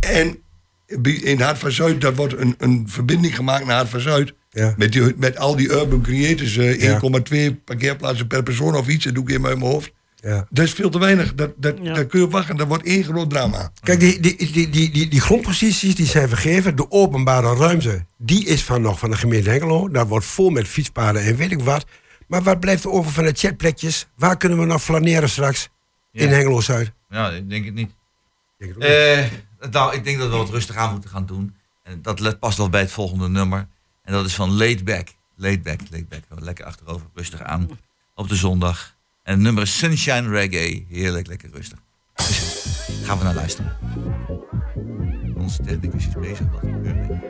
En in Hart van Zuid, daar wordt een, een verbinding gemaakt naar Hart van Zuid. Ja. Met, die, met al die urban creators, eh, Ja. 1,2 parkeerplaatsen per persoon of iets, dat doe ik uit mijn hoofd. Ja. Dat is veel te weinig. Dat, dat, Ja. Daar kun je op wachten. Dat wordt één groot drama. Kijk, die, die, die, die, die, die grondposities die zijn vergeven. De openbare ruimte, die is van nog van de gemeente Hengelo. Daar wordt vol met fietspaden en weet ik wat. Maar wat blijft er over van de chatplekjes? Waar kunnen we nog flaneren straks? In. Hengelo-Zuid. Ja, ik denk het niet. Denk het ook niet. Eh, nou, ik denk dat we wat rustig aan moeten gaan doen. En dat let- past wel bij het volgende nummer. En dat is van Laid Back. Laid Back, Laid Back. Lekker achterover, rustig aan. Op de zondag. En het nummer is Sunshine Reggae. Heerlijk, lekker rustig. Dus gaan we naar luisteren. Onze technicus is bezig. Wat gebeurt er?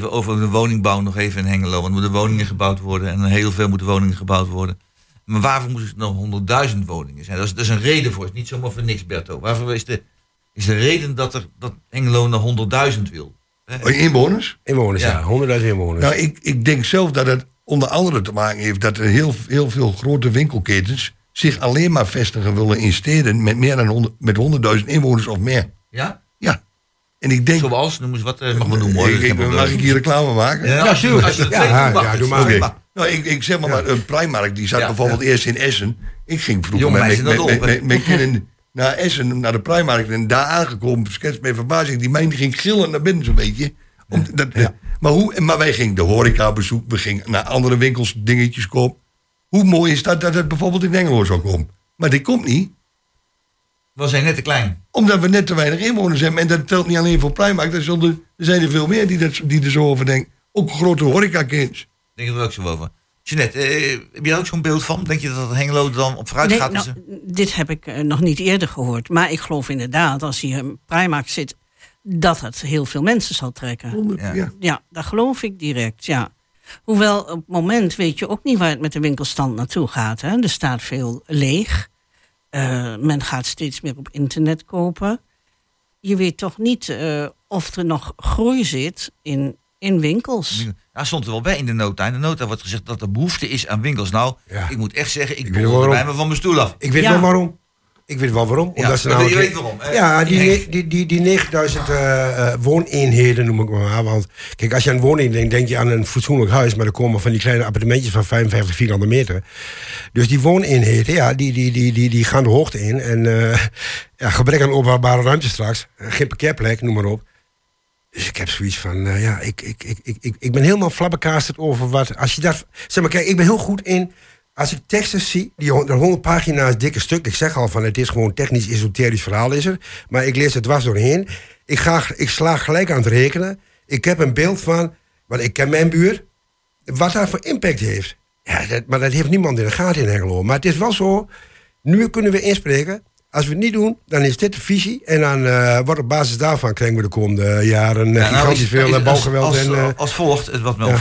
Even over de woningbouw nog even in Hengelo. Want er moeten woningen gebouwd worden. En heel veel moeten woningen gebouwd worden. Maar waarvoor moeten het nog 100.000 woningen zijn? Dat is, dat is een reden voor. Het is niet zomaar voor niks, Berto. Waarvoor is de, is de reden dat, er, dat Hengelo naar 100.000 wil? Oh, Inwoners? Inwoners, ja. Ja. 100.000 inwoners. Nou, ik, ik denk zelf dat het onder andere te maken heeft dat er heel, heel veel grote winkelketens zich alleen maar vestigen willen in steden met meer dan 100 met 100.000 inwoners of meer. Ja? Ja. En ik denk. Zoals, noem eens wat, eh, mag we noemen hoor. Ik- mag ik hier reclame maken? Ja, je- als je Ja, ja, ja, doe maar. Nou, ik, ik zeg maar, maar een Primark die zat Ja, bijvoorbeeld ja. eerst in Essen. Ik ging vroeger met, met, kinderen naar Essen, naar de Primark. En daar aangekomen, skets met verbazing. Die mijn ging gillen naar binnen zo'n beetje. Om, dat, maar, hoe, maar wij gingen de horeca bezoeken. We gingen naar andere winkels dingetjes kopen. Hoe mooi is dat dat het bijvoorbeeld in Engelo zou komen? Maar dit komt niet. We zijn net te klein. Omdat we net te weinig inwoners hebben. En dat telt niet alleen voor Primark. Er, zullen- er zijn er veel meer die, dat, die er zo over denken. Ook grote horecakinders. Denk er ook zo over. Jeanette, eh, heb je daar ook zo'n beeld van? Denk je dat Hengelo dan op vooruit Nee, gaat? nou, dit heb ik eh, nog niet eerder gehoord. Maar ik geloof inderdaad, als hier een Primark zit, dat het heel veel mensen zal trekken. Ja. Ja, dat geloof ik direct, ja. Hoewel op het moment weet je ook niet waar het met de winkelstand naartoe gaat. Hè? Er staat veel leeg. Eh, men gaat steeds meer op internet kopen. Je weet toch niet eh, of er nog groei zit in, in winkels. Ja, stond er wel bij in de nota. In de nota wordt gezegd dat er behoefte is aan winkels. Nou, ik moet echt zeggen, ik, ik wel bij me van mijn stoel af. Ik weet Ja. wel waarom. Ik weet wel waarom. Ja, Omdat ze maar namelijk, je weet waarom, hè? Ja, die, die, die, die 9000 eh, eh, wooneenheden noem ik maar. Want kijk, als je aan woning denkt, denk je aan een fatsoenlijk huis. Maar er komen van die kleine appartementjes van 55 vierkante meter. Dus die wooneenheden, ja, die, die, die, die, die gaan de hoogte in. En eh, ja, gebrek aan openbare ruimte straks. geen parkeerplek, noem maar op. Dus ik heb zoiets van, ja, ik, ik, ik, ik, ik, ik ben helemaal flabberkasterd over wat... Als je dat... Zeg maar, kijk, ik ben heel goed in... Als ik teksten zie, die hon- de 100 pagina's dikke stuk... Ik zeg al van, het is gewoon technisch esoterisch verhaal is er. Maar ik lees het dwars doorheen. Ik, ga, ik sla gelijk aan het rekenen. Ik heb een beeld van, want ik ken mijn buurt... Wat dat voor impact heeft. Ja, dat, maar dat heeft niemand in de gaten in Hengelo. Maar het is wel zo, nu kunnen we inspreken... Als we het niet doen, dan is dit de visie. En dan eh, wordt op basis daarvan krijgen we de komende jaren eh, Ja, nou, gigantisch is- veel is- eh, als, bouwgeweld. als, en, als volgt, wat me ja.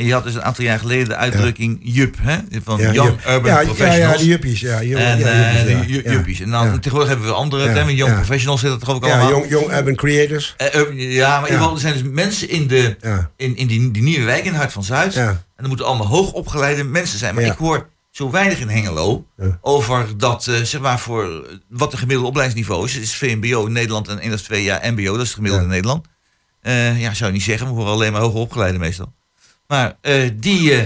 En je had dus een aantal jaar geleden de uitdrukking JUP, hè? van Ja, Young Jup. Urban Ja, ja, Professionals. ja, juppies, ja, en ja, eh, juppies, ja, de ja. juppies. En dan Ja. tegenwoordig hebben we andere Ja, termen. Young ja. Professionals zit dat toch ook ja, allemaal? jong, jong urban creators. Eh, ja, maar in er zijn dus mensen in, de, Ja. in, in die, die nieuwe wijk in Hart van Zuid. Ja. En er moeten allemaal hoogopgeleide mensen zijn. Maar Ja. ik hoor zo weinig in Hengelo over dat, eh, zeg maar, voor eh, wat de gemiddelde opleidingsniveau is. Het is VMBO in Nederland en één of twee jaar MBO, dat is het gemiddelde in Nederland. Eh, ja, zou je niet zeggen, we horen alleen maar hoogopgeleide meestal. Maar eh, die, eh,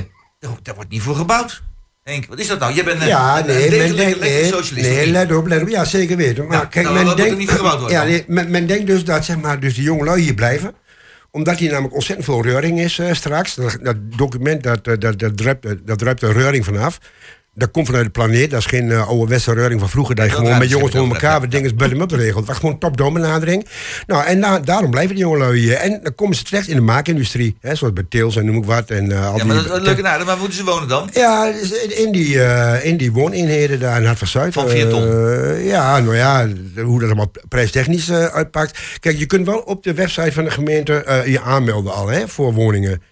daar, wordt niet voor gebouwd. Henk, wat is dat nou? Jij bent een, Ja, een nee, men denkt, nee, socialist. nee, let op, let op. Ja, zeker weten. Maar Ja, kijk, nou, men denkt, niet gebouwd ja, nee, men, men denkt dus dat zeg maar, dus de jongelui hier blijven omdat hier namelijk ontzettend veel reuring is eh, straks. Dat, dat document, dat, eh, dat, dat, druipt, eh, dat druipt er reuring vanaf. Dat komt vanuit de planeet. Dat is geen uh, ouderwetse reuring van vroeger. Dat je dat gewoon met jongens onder elkaar wat dingen button-up regelt. Het was gewoon top-down benadering. Nou, en da- daarom blijven die jongelui hier. En dan komen ze terecht in de maakindustrie. Hè, zoals bij Teels en noem ik wat. En, eh, al Ja, maar die- dat is leuk en aardig, maar waar moeten ze wonen dan? ja, dus in- die, eh, in die wooneenheden daar in Hart van Zuid. Van vier ton? ja, nou ja, hoe dat allemaal prijstechnisch uitpakt. Kijk, je kunt wel op de website van de gemeente je aanmelden al hè, voor woningen.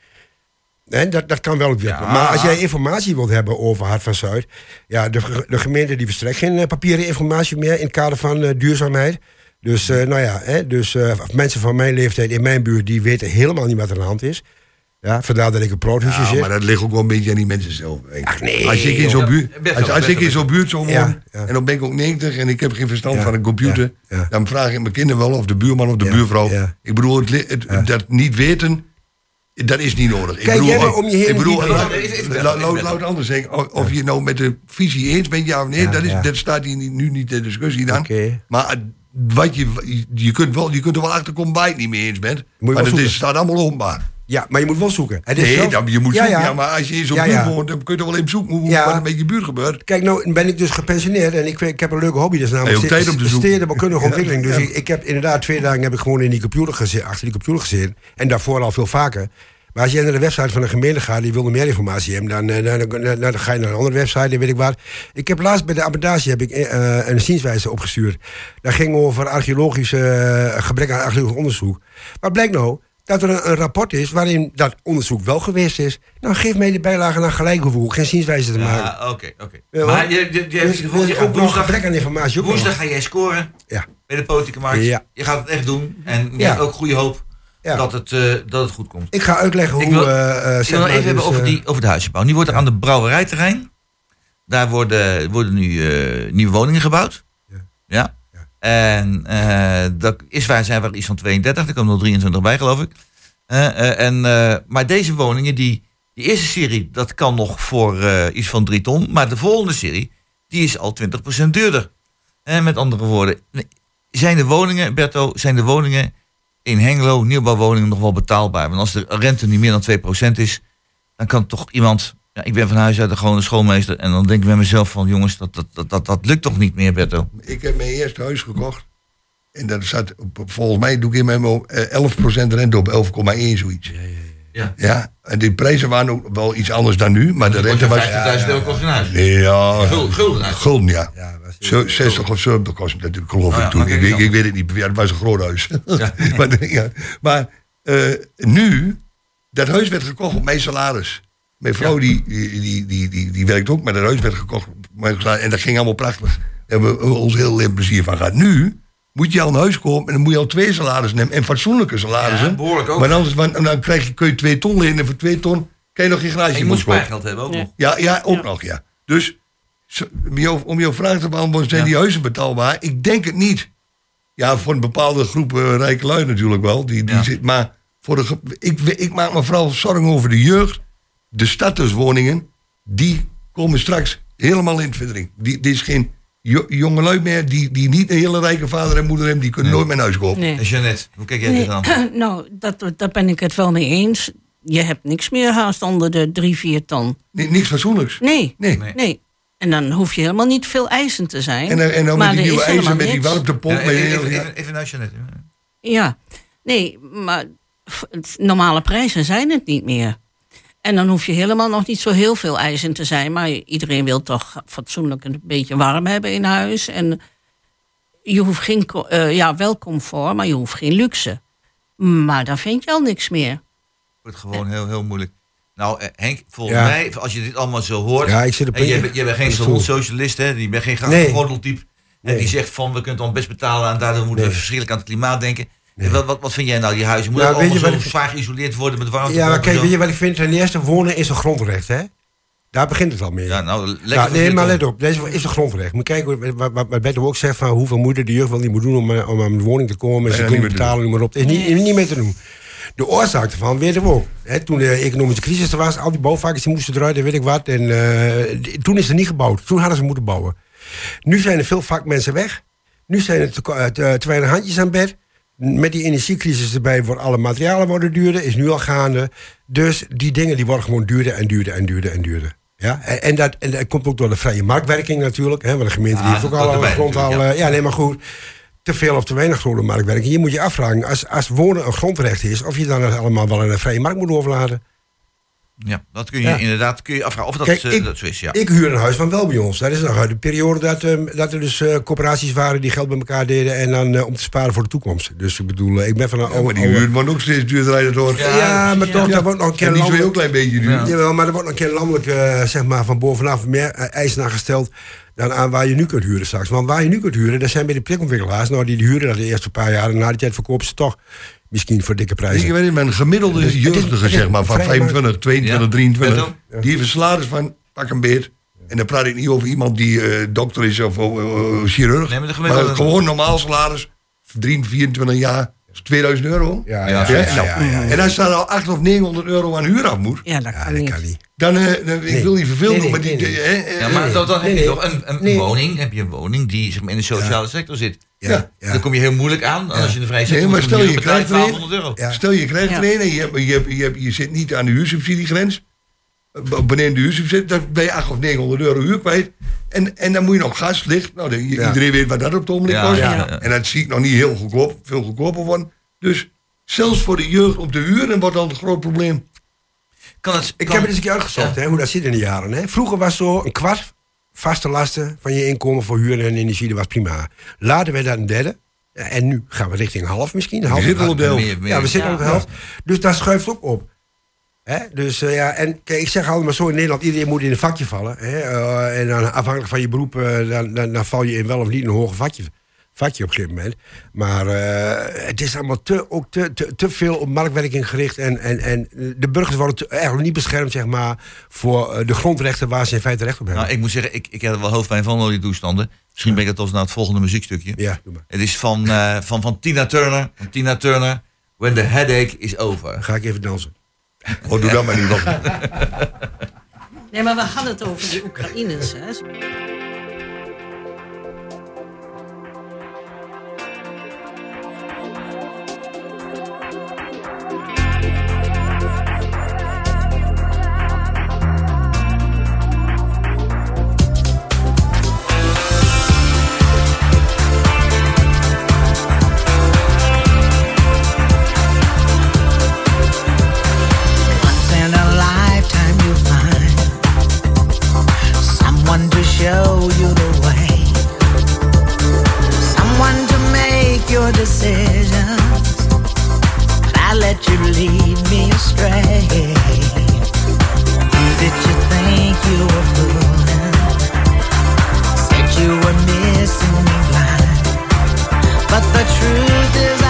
Dat, dat kan wel. Maar als jij informatie wilt hebben over Hart van Zuid... Ja, de, de gemeente die verstrekt geen eh, papieren informatie meer... in het kader van eh, duurzaamheid. Dus, eh, nou ja, hè, dus eh, mensen van mijn leeftijd in mijn buurt... die weten helemaal niet wat er aan de hand is. Ja, vandaar dat ik een proothuisje Ja, zit. maar dat ligt ook wel een beetje aan die mensen zelf. Ach, nee, als ik in zo'n buurt, als, ik in zo'n buurt zou wonen, Ja, ja. en dan ben ik ook 90 en ik heb geen verstand Ja, van een computer, ja, ja. dan vraag ik mijn kinderen wel of de buurman of de Ja, buurvrouw. ja. Ik bedoel, het, li- het- dat niet weten, dat is niet nodig. Ik bedoel, jij maar om je heen ik bedoel, die- laat- Even- even- laat- even- laat- laat het anders zeggen. Of- je nou met de visie eens bent, ja of nee, Ja, dat, is, ja. dat staat hier niet- nu niet ter discussie dan. Maar wat je, je, kunt wel, je kunt er wel achter komen bij je het niet mee eens bent. maar het staat allemaal openbaar. Ja, maar je moet wel zoeken. Het is Nee, dan, je moet Ja, zoeken. Ja, ja. maar als je in zo'n Ja, buurt woont, dan kun je toch wel even zoeken hoe, wat er met je buurt gebeurt. Kijk, nou ben ik dus gepensioneerd en ik, ik heb een leuke hobby. Dat is namelijk ook tijd om te stedenbouwkundige ontwikkeling. Dus ik, ik heb inderdaad twee dagen heb ik gewoon in die computer gezeten, achter die computer gezeten. En daarvoor al veel vaker. Maar als je naar de website van de gemeente gaat, die wil meer informatie hebben, dan, eh, dan, dan, dan, dan ga je naar een andere website, dan weet ik wat. Ik heb laatst bij de abordatie heb ik, eh, een zienswijze opgestuurd. Dat ging over archeologische, eh, gebrek aan archeologisch onderzoek. Wat blijkt nou? Dat er een, een rapport is waarin dat onderzoek wel geweest is. Nou, geef mij de bijlage naar gelijk, hoef ik geen zienswijze te maken. Ja, oké, oké. Ja, maar je, je, je hebt Dus het gevoel, wil je ook nog gebrek aan informatie ook woensdag ga jij scoren Ja. bij de politieke markt. Ja. Je gaat het echt doen en je Ja. hebt ook goede hoop Ja. dat, het, eh, dat het goed komt. Ik ga uitleggen Ik hoe... wil, eh, eh, ik wil nog even hebben dus, over, eh, die, over de huisbouw. Nu wordt er aan de brouwerijterrein, daar worden, worden nu eh, nieuwe woningen gebouwd. Ja. En eh dat is waar zijn er iets van 32, er komen nog 23 bij geloof ik. Eh, eh, en, maar deze woningen, die, eerste serie, dat kan nog voor iets van 3 ton. Maar de volgende serie, die is al 20% duurder. Met andere woorden, zijn de woningen, Berto, zijn de woningen in Hengelo, nieuwbouwwoningen, nog wel betaalbaar? Want als de rente niet meer dan 2% is, dan kan toch iemand... Ja, ik ben van huis uit een gewone schoolmeester. En dan denk ik bij mezelf van, jongens, dat, dat, dat, dat, dat lukt toch niet meer, Berto? Ik heb mijn eerste huis gekocht. En dat zat, volgens mij doe ik in mijn mo- eh, 11% rente op 11,1 zoiets. Ja. Ja, en die prijzen waren ook wel iets anders dan nu, maar de rente was... 50.000 euro kost een huis. Ja, Gulden, gulden huis. gulden, ja. Zo- 60 of 70 kost het natuurlijk, geloof Oh ja, ik toen. Ik, weet- eens ik weet het niet, ja, het was een groot huis. Ja. *laughs* maar ja, maar eh, nu, dat huis werd gekocht op mijn salaris. Mijn vrouw die, die, die, die, die, die werkt ook, maar dat huis werd gekocht. En dat ging allemaal prachtig. Daar hebben we ons heel veel plezier van gehad. Nu moet je al een huis kopen en dan moet je al twee salarissen nemen. En fatsoenlijke salarissen. Ja, behoorlijk ook. Maar anders want, dan krijg je, kun je twee ton lenen en voor twee ton kan je nog geen En glaasje je moet kopen. spaargeld hebben ook nog. Ja, ja ook nog, ja. Dus om jouw- vraag te beantwoorden, zijn Ja. die huizen betaalbaar? Ik denk het niet. Ja, voor een bepaalde groep eh, rijke lui natuurlijk wel. Die, die Ja. zit, maar voor de, ik, ik maak me vooral zorgen over de jeugd. De statuswoningen, die komen straks helemaal in het verdring. Die, die is geen jo, jonge lui meer die, die niet een hele rijke vader en moeder hebben. Die kunnen nooit meer een huis kopen. Nee. En Jeannette, hoe kijk jij Nee, dit aan? *clears throat* nou, dat, daar ben ik het wel mee eens. Je hebt niks meer haast onder de 3, 4 ton. Ni- niks fatsoenlijks. Nee, Nee. nee. En dan hoef je helemaal niet veel eisen te zijn. En, dan- en dan Maar met die nieuwe helemaal met die warmtepomp. Ja, even, heel- even, naar Jeannette. Ja, nee, maar normale prijzen zijn het niet meer. En dan hoef je helemaal nog niet zo heel veel eisen te zijn. Maar iedereen wil toch fatsoenlijk een beetje warm hebben in huis. En je hoeft geen, eh, ja, wel comfort, maar je hoeft geen luxe. Maar dan vind je al niks meer. wordt gewoon heel, heel moeilijk. Nou, eh, Henk, volgens Ja. mij, als je dit allemaal zo hoort. Ja, ik zit op en je, je bent geen salonsocialist, hè? Je bent geen Nee. grachtengordeltype. En Nee. die zegt van, we kunnen het dan best betalen en daardoor moeten we verschrikkelijk aan het klimaat denken. Wat, wat, wat vind jij nou, die huizen? Moeten Ja, ook zo ik- zwaar geïsoleerd worden met warmte? Ja, maar kijk, weet je wat ik vind? Ten eerste, wonen is een grondrecht, hè? Daar begint het al mee. Ja, nou, lekker Ja, nee, maar let op. Deze is een grondrecht. Moet kijken wat, wat, wat ook zegt van hoeveel moeite de jeugd wel niet moet doen om, eh, om aan de woning te komen. En ze kunnen betalen, noem maar op. Het is niet, niet meer te doen. De oorzaak ervan weten we ook. Hè, toen de economische crisis er was, al die bouwvakkers die moesten eruit en weet ik wat. En eh, toen is er niet gebouwd. Toen hadden ze moeten bouwen. Nu zijn er veel vakmensen weg. Nu zijn er te, eh, te, te weinig handjes aan bed. Met die energiecrisis erbij worden alle materialen worden duurder. Is nu al gaande. Dus die dingen die worden gewoon duurder en duurder en duurder en duurder. Ja? En, en dat, en dat komt ook door de vrije marktwerking natuurlijk. Hè? Want de gemeente die Ja, heeft ook al een grond al. eh, Ja, nee, maar goed. Te veel of te weinig grote marktwerking. Je moet je afvragen, als, als wonen een grondrecht is, of je dan allemaal wel aan de vrije markt moet overlaten. Ja, dat kun je Ja. inderdaad kun je afvragen of dat, Kijk, eh, ik- dat zo is. Ja. Ik huur een huis van wel bij ons. Dat is nog uit de periode dat, eh, dat er dus eh, corporaties waren die geld bij elkaar deden en dan eh, om te sparen voor de toekomst. Dus ik bedoel, ik ben van een Ja, oude- maar die huur wordt ook steeds duurder uit het hoor. Ja, maar toch, daar wordt nog een keer En die is weer landelijk- ook een klein beetje duur. Ja. Jawel, maar er wordt nog een keer landelijk, eh, zeg maar, van bovenaf meer eisen aan gesteld dan aan waar je nu kunt huren straks. Want waar je nu kunt huren, dat zijn bij de projectontwikkelaars. Nou, die huren dat de eerste paar jaar en na die tijd verkopen ze toch misschien voor dikke Ik prijzen. weet niet, maar een gemiddelde jeugdige, zeg maar, van vrij 25, 22, Ja. 23, Ja. die heeft een salaris van pak een beet. En dan praat ik niet over iemand die eh, dokter is of eh, eh, chirurg. Nee, maar de gemiddelde- maar gewoon normaal salaris, 23, 24 jaar, is 2000 euro. Ja, Ja, ja, ja. Ja, nou, ja, ja, ja. En als daar al 800 of 900 euro aan huur af moet, Ja, dat Ja, kan dat niet. kan niet. dan, eh, dan ik wil niet vervelen, Nee, nee, maar die, nee, nee. Ja, maar dan, heb Nee, je nee. toch een, een Nee. woning, heb je een woning die zeg maar, in de sociale sector zit. Ja, ja. Dan kom je heel moeilijk aan. Als je in de vrije Nee, maar stel je krijgt er een- 1200 euro. Ja. Stel je krijgt Ja. er een en je, hebt, je, hebt, je, hebt, je zit niet aan de huursubsidiegrens. Beneden de huursubsidie, dan ben je 800 of 900 euro huur kwijt. En, en dan moet je nog gas, licht. Nou, dan- Ja. Iedereen weet wat dat op het ogenblik Ja, kost. ja, ja. En dat zie ik nog niet heel goedkoop, veel goedkoper worden. Dus zelfs voor de jeugd op de huren wordt dan een groot probleem. Kan het, Ik heb het eens een keer uitgezocht, hè, hoe dat zit in de jaren. Hè. Vroeger was zo een kwart vaste lasten van je inkomen voor huur en energie, dat was prima. Later werd dat een derde. En nu gaan we richting half misschien. Een half zitten al op de helft. Meer- meer. Ja, we zitten Ja. op de helft. Dus dat schuift ook op. Hè? Dus eh, ja, en kijk, ik zeg altijd maar zo in Nederland, iedereen moet in een vakje vallen. Hè? Eh, en dan afhankelijk van je beroep, eh, dan, dan, dan val je in wel of niet een hoger vakje, vakje op een gegeven moment. Maar eh, het is allemaal te, ook te, te, te veel op marktwerking gericht. En, en, en de burgers worden te- eigenlijk niet beschermd zeg maar, voor eh, de grondrechten waar ze in feite recht op hebben. Nou, ik moet zeggen, ik, ik heb er wel hoofdpijn van, al die toestanden. Misschien ben ik het als naar het volgende muziekstukje. Ja, doe maar. Het is van, eh, van, van Tina Turner. Van Tina Turner, When the Headache is Over. Ga ik even dansen. Oh, doe dat maar niet. Nee, maar we hadden het over die Oekraïners. Hè. I let you lead me astray. Did you think you were fooling? Said you were missing me blind, but the truth is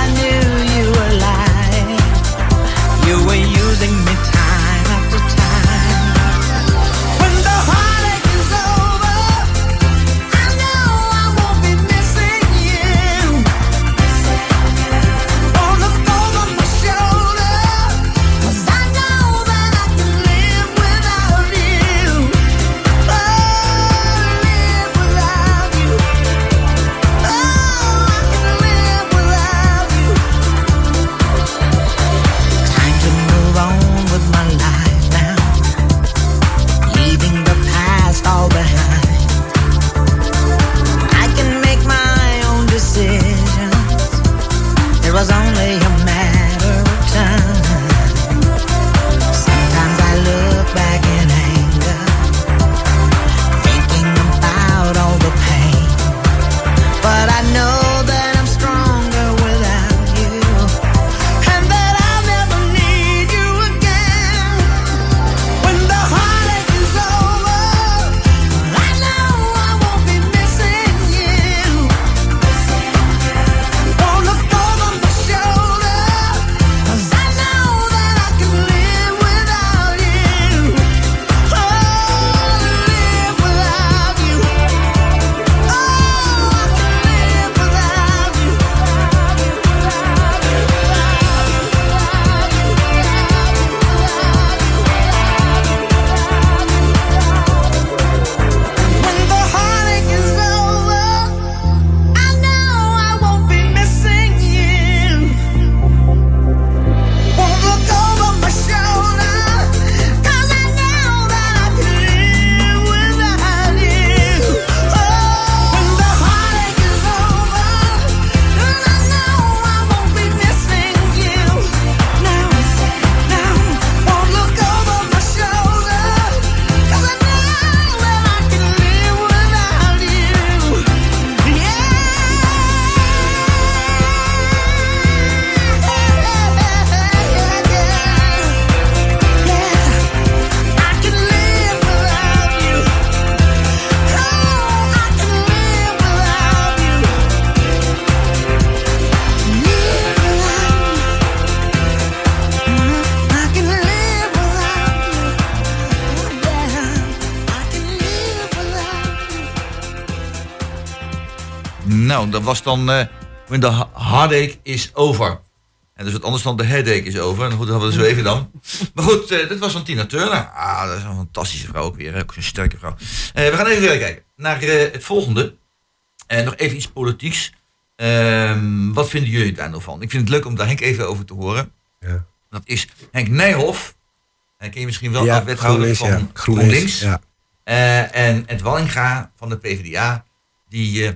dat was dan eh When the ha- Heartache is Over. En dus wat anders dan de headache is over. En goed, dat hadden we zo even dan. *laughs* Maar goed, eh, dit was van Tina Turner. Ah, dat is een fantastische vrouw ook weer. Ook een sterke vrouw. Eh, we gaan even verder kijken naar eh, het volgende. En nog even iets politieks. Ehm, wat vinden jullie daar nou van? Ik vind het leuk om daar Henk even over te horen. Ja. Dat is Henk Nijhoff. Hij ken je misschien wel Ja, wethouder van ja. GroenLinks. Ja. Eh, en Ed Wallinga van de PvdA. Die eh,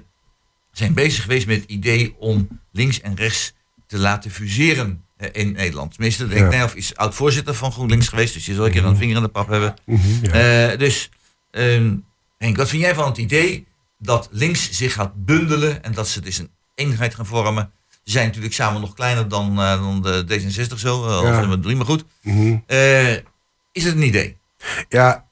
zijn bezig geweest met het idee om links en rechts te laten fuseren. eh, in Nederland. Tenminste, Ja. nee, of is oud-voorzitter van GroenLinks geweest. Dus je zal een keer een vinger in de pap hebben. Mhm, ja. Eh, dus, ehm, Henk, wat vind jij van het idee dat links zich gaat bundelen en dat ze dus een eenheid gaan vormen? Ze zijn natuurlijk samen nog kleiner dan, eh, dan de D66 zo, uh, Ja. of met drie, maar goed. Mhm. Eh, is het een idee? Ja.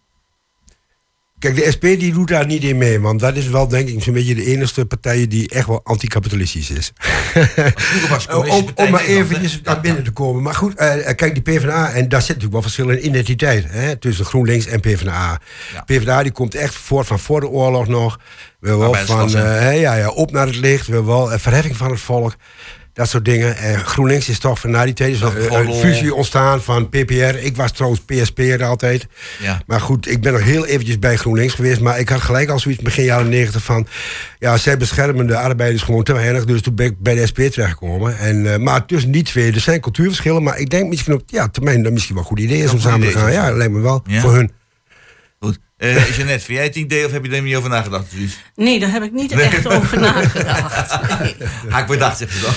Kijk, de SP die doet daar niet in mee, want dat is wel denk ik zo'n beetje de enige partij die echt wel anticapitalistisch is. was *laughs* om, om maar eventjes naar binnen te komen. Maar goed, eh, eh, kijk, die PvdA, en daar zit natuurlijk wel verschil in identiteit hè, tussen GroenLinks en PvdA. PvdA die komt echt voort van voor de oorlog nog. Wil wel van, eh, hè, ja, ja, op naar het licht, wil wel eh, verheffing van het volk. Dat soort dingen. En GroenLinks is toch van na die tijd een lol. fusie ontstaan van PPR. Ik was trouwens PSP'er altijd. Ja. Maar goed, ik ben nog heel eventjes bij GroenLinks geweest. Maar ik had gelijk al zoiets begin jaren negentig van... Ja, zij beschermen de arbeiders gewoon te weinig. Dus toen ben ik bij de SP terechtgekomen. En, eh, maar tussen die twee, er zijn cultuurverschillen. Maar ik denk misschien ook, ja, termijn dat misschien wel een goed idee is om samen te gaan. Ja, lijkt me wel. Ja? Voor hun. Goed. Eh Jeannette, vind jij het idee of heb je er niet over nagedacht? Nee, daar heb ik niet Nee. echt over nagedacht. Nee. *laughs* Haak bedacht, zegt ze dan.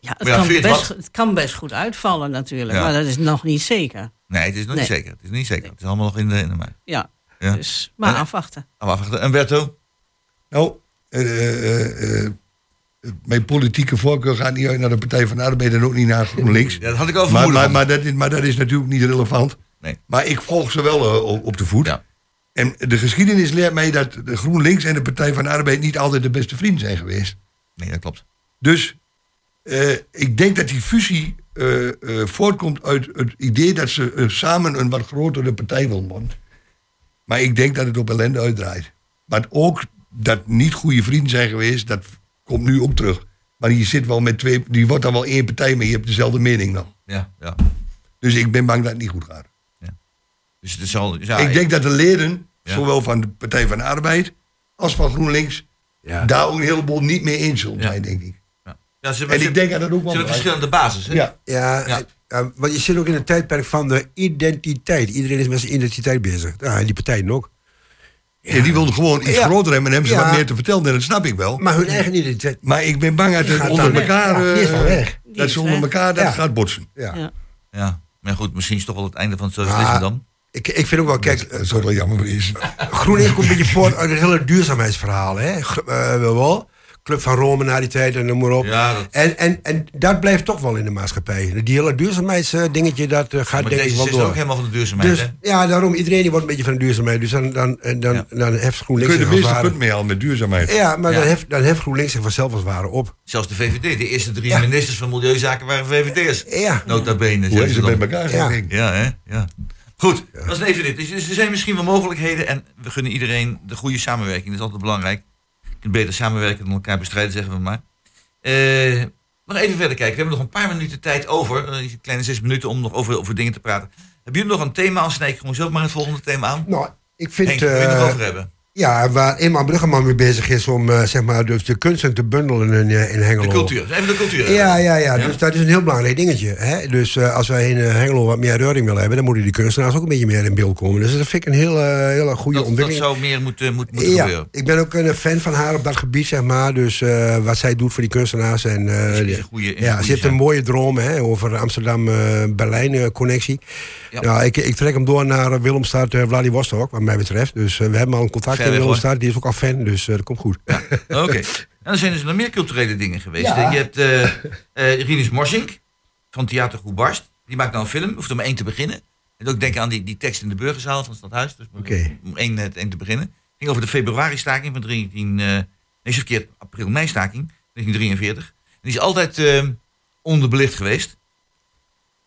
Ja, het, ja, kan je best, het kan best goed uitvallen natuurlijk, Ja. maar dat is nog niet zeker. Nee, het is nog Nee. niet zeker. Het is niet zeker. Het is allemaal nog in de, in de. Ja, Ja. dus maar En- afwachten. Oh, wacht, en Berto? Nou, eh, eh, eh, mijn politieke voorkeur gaat niet uit naar de Partij van de Arbeid en ook niet naar GroenLinks. Ja, dat had ik al maar, vermoeden. maar, maar, dat is, maar dat is natuurlijk niet relevant. Nee. Maar ik volg ze wel eh, op, op de voet. En de geschiedenis leert mij dat de GroenLinks en de Partij van de Arbeid niet altijd de beste vrienden zijn geweest. Nee, dat klopt. Dus eh, ik denk dat die fusie eh, voortkomt uit het idee dat ze samen een wat grotere partij willen worden. Maar ik denk dat het op ellende uitdraait. Maar ook dat niet goede vrienden zijn geweest, dat komt nu ook terug. Maar je zit wel met twee, die wordt dan wel één partij, maar je hebt dezelfde mening nog. Ja, ja. Dus ik ben bang dat het niet goed gaat. Dus het is al, ja, ik denk dat de leden, Ja. zowel van de Partij van de Arbeid als van GroenLinks, daar ook een heleboel niet mee eens zullen zijn, denk ik. Ja, ze, En ik denk dat ook wel Ze hebben verschillende basis. Hè? Ja. Ja, Ja. eh, want je zit ook in een tijdperk van de identiteit. Iedereen is met zijn identiteit bezig. Ja, en die partijen ook. Ja, die wilden gewoon iets Ja. groter hebben en hebben ze Ja. wat meer te vertellen. En dat snap ik wel. Maar hun eigen identiteit. Maar ik ben bang dat het onder elkaar, is eh, weg. Die dat ze onder elkaar dat gaat botsen. Ja. Ja. Ja. Maar goed, misschien is het toch wel het einde van het socialisme Ah, dan. Ik, ik vind ook wel, kijk, Dat zou wel jammer is. GroenLinks komt een beetje voort uit het hele duurzaamheidsverhaal. Hè? Eh, wel. Club van Rome na die tijd en noem maar op. Ja, dat- En, en, en dat blijft toch wel in de maatschappij. Die hele duurzaamheidsdingetje, dat eh, gaat denk ik wel is door. ook helemaal van de duurzaamheid. Dus hè? ja, daarom, iedereen die wordt een beetje van de duurzaamheid. Dus dan, dan, dan, dan heft Kun GroenLinks je de meeste punt mee halen met duurzaamheid. Ja, maar Ja. Dan, heft, dan heft GroenLinks zich vanzelf als ware op. Zelfs de VVD, de eerste drie ministers van Milieuzaken waren VVD'ers. Ja. Nota bene. Hoe is ze bij elkaar Ja. Ja, hè? Ja. Goed, dat is even dit. Dus er zijn misschien wel mogelijkheden en we gunnen iedereen de goede samenwerking. Dat is altijd belangrijk. Je kunt beter samenwerken dan elkaar bestrijden, zeggen we maar. Eh, nog even verder kijken. We hebben nog een paar minuten tijd over. Eh, een kleine zes minuten om nog over, over dingen te praten. Hebben jullie nog een thema? Als snij ik gewoon zo maar het volgende thema aan. Nou, ik vind... Henk, wil je het eh, over hebben? Ja, waar Eenmaal Bruggeman mee bezig is om eh, zeg maar, dus de kunsten te bundelen in, eh, in Hengelo. De cultuur. Even de cultuur. Ja, ja, ja, Ja? Dus dat is een heel belangrijk dingetje. Hè? Dus eh, als wij in Hengelo wat meer reuring willen hebben, dan moeten die kunstenaars ook een beetje meer in beeld komen. Dus dat vind ik een hele, hele goede Dat, dat ontwikkeling. zou meer moeten, moet, moeten ja, gebeuren. ik ben ook een fan van haar op dat gebied, zeg maar. Dus wat zij doet voor die kunstenaars. En, Is- een ja, ze heeft een mooie droom hè, over Amsterdam-Berlijn-connectie. Ja. Ja. ik, ik trek hem door naar Willemstad, Vladivostok, wat mij betreft. Dus we hebben al een contact Die is ook al fan, dus eh, dat komt goed. Oké. *laughs* En dan zijn er dus nog meer culturele dingen geweest. Ja. Je hebt eh eh Rinus Morsink van Theater Goed Barst. Die maakt nou een film, hoeft er maar één te beginnen. En ook denken aan die, die tekst in de burgerzaal van het stadhuis. Dus om één, één te beginnen. Het ging over de februari-staking van 19... eh nee, verkeerd. April-mei-staking, 1943. En die is altijd onderbelicht geweest.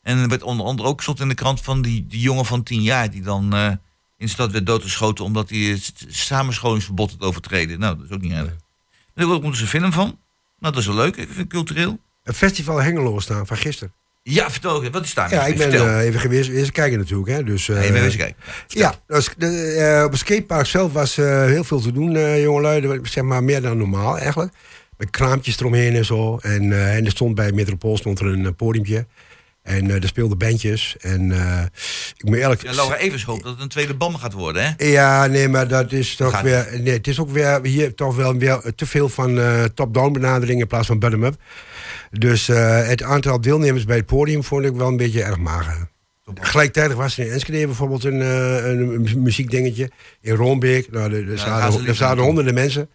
En er werd onder andere ook stond in de krant van die, die jongen van 10 jaar... die dan in de stad werd doodgeschoten... omdat hij het samenscholingsverbod had overtreden. Nou, dat is ook niet erg. En er komt dus een film van. Nou, dat is wel leuk, ik vind cultureel. Het festival Hengelo staan van gisteren. Ja, vertel eens, wat is daar? Ja, ik ben eh, even geweest eens kijken natuurlijk. Hè. Dus, Ja, je eh, bent wezen kijken. Ja, dus, de, eh, op het skatepark zelf was eh, heel veel te doen, eh jongelui. Zeg maar meer dan normaal eigenlijk. Met kraampjes eromheen en zo. En, eh, en er stond bij Metropool stond er een eh, podiumpje. En eh, er speelden bandjes. En eh, ik moet eerlijk Ja, Laura Evers hoopt dat het een tweede bam gaat worden, hè? ja, nee, maar dat is toch Gaat weer. Nee, het is ook weer hier toch wel weer te veel van eh, top-down benadering in plaats van bottom-up. Dus het aantal deelnemers bij het podium vond ik wel een beetje erg mager. Gelijktijdig was er in Enschede bijvoorbeeld een, eh, een mu- muziekdingetje. In Roombeek, nou, er, er ze zaten, er honderden mensen.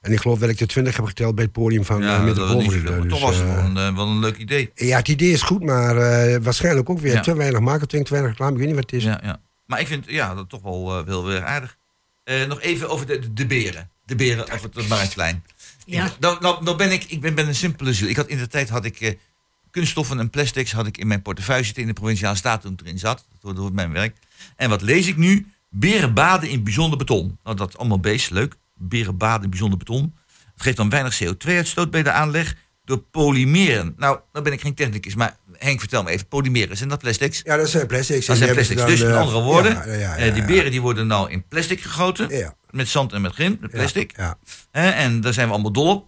En ik geloof dat ik er twintig heb geteld bij het podium van Ja, uh, dat is niet zoveel, maar toch was het eh, wel een, eh, wel een leuk idee. ja, het idee is goed, maar eh, waarschijnlijk ook weer Ja. te weinig marketing, te weinig reclame. Ik weet niet wat het is. Ja, ja. Maar ik vind ja, dat toch wel eh, wel weer aardig. Eh, nog even over de, de beren. De beren op het, Marktplein. Ja. Ik- Nou, nou, nou ben ik, ik ben, ben een simpele ziel. Ik had in de tijd had ik eh, kunststoffen en plastics had ik in mijn portefeuille zitten in de provinciale staat toen ik erin zat. Dat hoort mijn werk. En wat lees ik nu? Beren baden in bijzonder beton. Nou, dat is allemaal beest, leuk. Beren baden in bijzonder beton. Het geeft dan weinig CO2-uitstoot bij de aanleg door polymeren. Nou, nou ben ik geen technicus, maar Henk, vertel me even. Polymeren, zijn dat plastics? Ja, dat zijn plastics. Dat zijn plastics. Dus dan, met eh, andere woorden, ja, ja, ja, eh, die beren die worden nou in plastic gegoten. Met zand en met grind, met plastic. En daar zijn we allemaal dol op.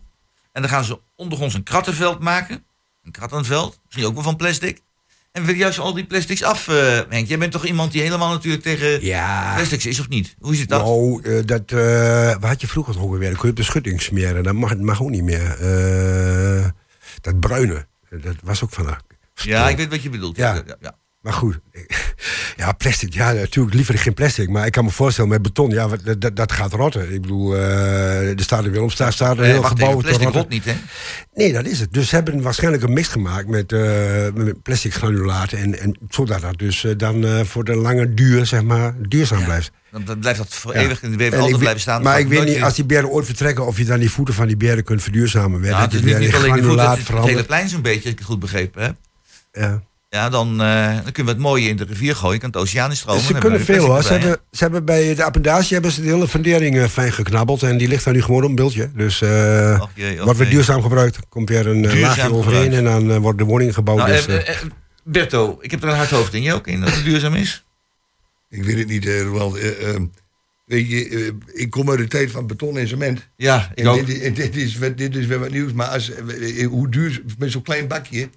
En dan gaan ze ondergronds een krattenveld maken. Een krattenveld, misschien ook wel van plastic. En willen juist al die plastics af, eh, Henk. Jij bent toch iemand die helemaal natuurlijk tegen Ja. plastics is, of niet? Hoe zit dat? Nou, eh, dat, eh, wat had je vroeger ook weer? Dan kun je schutting smeren. Dat mag, mag ook niet meer. Dat bruine, dat was ook van... ja, ik weet wat je bedoelt. Ja. ja, ja. Maar goed, *laughs* ja, plastic, ja, natuurlijk liever geen plastic. Maar ik kan me voorstellen met beton, ja, dat, dat, dat gaat rotten. Ik bedoel, eh, er staat er weer op, staat, staat een Eh, heel wacht gebouw te plastic rotten. rot niet, hè? Nee, dat is het. Dus ze hebben waarschijnlijk een mix gemaakt met, eh, met plastic granulaten. En, en zodat dat dus dan voor de lange duur, zeg maar, duurzaam blijft. Dan, blijft dat voor Ja. eeuwig in de wereld altijd blijven staan. Maar Dat ik weet niet, als die beren ooit vertrekken, of je dan die voeten van die beren kunt verduurzamen. Ja, dat het is niet, weer niet alleen de voet, het granulaat hele plein zo'n beetje, als ik het goed begrepen heb. Ja. Ja, dan, eh, dan kunnen we het mooie in de rivier gooien. Kan het oceaan in stromen. Ze kunnen we veel hoor. Ze hebben, ze hebben bij de appendage hebben ze de hele fundering eh, fijn geknabbeld. En die ligt daar nu gewoon op een beeldje. Dus eh jee, wordt weer jee. duurzaam gebruikt. Komt weer een eh, Duurzaam laagje overheen gebruikt. en dan eh, wordt de woning gebouwd. Nou, dus, eh, eh, eh, Berto, ik heb er een hard hoofd in. Jij ook in dat het duurzaam is? Ik weet het niet, eh, Roland. Eh, eh, weet je, eh, ik kom uit de tijd van beton en cement. Ja, ik en ook. Dit, is, wat- dit is weer wat nieuws. Maar als, eh, hoe duur, met zo'n klein bakje,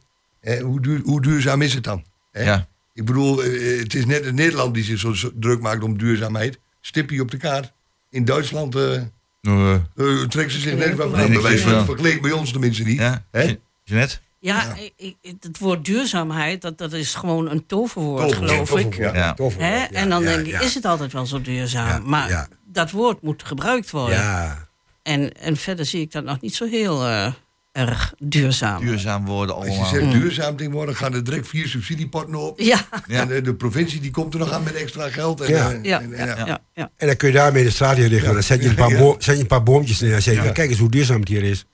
eh, hoe, duur, hoe duurzaam is het dan? Hè? Ja. Ik bedoel, eh, het is net in Nederland die zich zo, druk maakt om duurzaamheid. Stipje op de kaart. In Duitsland eh Nou, eh, trekken ze zich net van. gedaan. vergeleek bij ons tenminste niet. Ja, Hè? Jeanette? Ja, ik- ik- het woord duurzaamheid, dat, dat is gewoon een toverwoord, Toverwoord, geloof ik. Ja. toverwoord, ja, en dan ja, denk ik, ja. is het altijd wel zo duurzaam? Ja, maar ja. dat woord moet gebruikt worden. ja. En, en verder zie ik dat nog niet zo heel eh, erg duurzaam. Duurzaam worden Als je allemaal. zegt duurzaam tegenwoordig, gaan er direct vier subsidiepotten op. Ja, Ja. En eh, de provincie die komt er nog aan met extra geld. En, Ja. eh, ja, en- ja, en- ja, ja. En dan kun je daarmee de straat in richten. Dan zet je een paar, Ja. bo- zet je een paar boompjes neer en zeg je, kijk eens hoe duurzaam het hier is.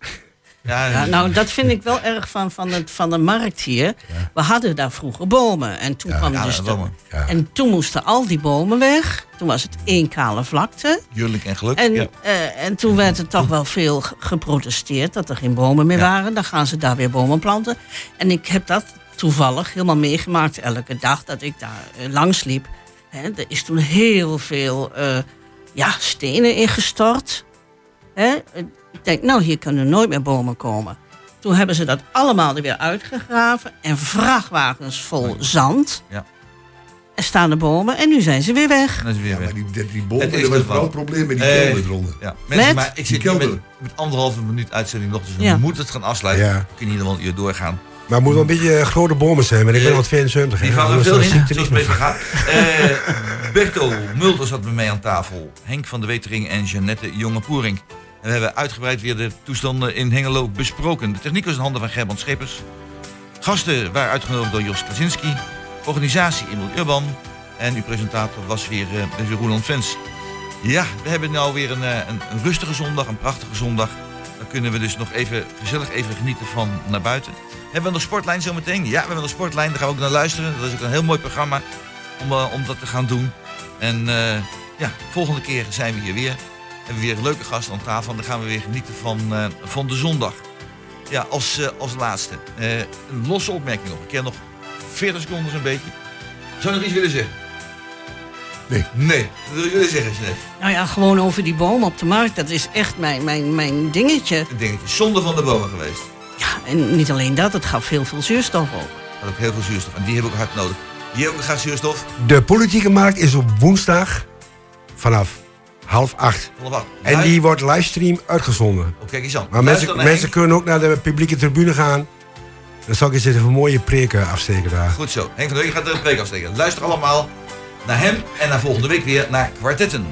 Ja, Ja, nou, dat vind ik wel erg van, van, het, van de markt hier. We hadden daar vroeger bomen. En toen, kwam dus de- en toen moesten al die bomen weg. Toen was het één kale vlakte. Jurlijk en geluk. En, eh, en toen werd er toch wel veel ge- geprotesteerd dat er geen bomen meer waren. Dan gaan ze daar weer bomen planten. En ik heb dat toevallig helemaal meegemaakt elke dag dat ik daar eh, langs liep. Er is toen heel veel eh, ja, stenen ingestort. Hè? Ik denk, nou, hier kunnen nooit meer bomen komen. Toen hebben ze dat allemaal er weer uitgegraven. En vrachtwagens vol zand. Ja. Er staan de bomen en nu zijn ze weer weg. Dan is weer Ja, weg. maar die, die, bomen, er was vooral wel. een probleem met die Eh, kelder eronder. Ja, mensen, Met? maar ik zit met, met anderhalve minuut uitzending nog, dus we moeten het gaan afsluiten. Ja. We kunnen hier wel een uur doorgaan. Maar het moet wel een beetje eh, grote bomen zijn. Maar ik ben Eh, al 72. Die er Anders veel in, zoals het meer. gaat. Eh Berto Mulder zat met mij aan tafel. Henk van de Wetering en Jeannette Jonge-Poering. En we hebben uitgebreid weer de toestanden in Hengelo besproken. De techniek was in handen van Gerbrand Schepers. Gasten waren uitgenodigd door Jos Krasinski. Organisatie Emil Urban. En uw presentator was weer, eh was weer Roland Vens. Ja, we hebben nou weer een, eh, een, een rustige zondag, een prachtige zondag. Dan kunnen we dus nog even gezellig even genieten van naar buiten. Hebben we nog sportlijn zometeen? Ja, we hebben nog sportlijn. Daar gaan we ook naar luisteren. Dat is ook een heel mooi programma om, eh, om dat te gaan doen. En eh, ja, volgende keer zijn we hier weer. Hebben we weer leuke gasten aan tafel. En dan gaan we weer genieten van, eh, van de zondag. Ja, als, eh, als laatste. eh, een losse opmerking nog. Ik ken nog 40 seconden zo'n beetje. Zou je nog iets willen zeggen? Nee. Nee. Wat wil je willen zeggen, Jeanette? Nou ja, gewoon over die bomen op de markt. Dat is echt mijn, mijn, mijn dingetje. Een dingetje. Zonde van de bomen geweest. Ja, en niet alleen dat, het gaf heel veel zuurstof ook. had ook heel veel zuurstof. En die hebben ook hard nodig. Die hebben ook graag zuurstof. De politieke markt is op woensdag vanaf half acht. En die wordt livestream uitgezonden. Oh, kijk eens aan. Maar Luister mensen, kunnen ook naar de publieke tribune gaan. Dan zal ik eens even een mooie preken afsteken daar. Goed zo. Henk van der Wegen gaat er een preek afsteken. Luister allemaal naar hem en naar volgende week weer naar Kwartetten.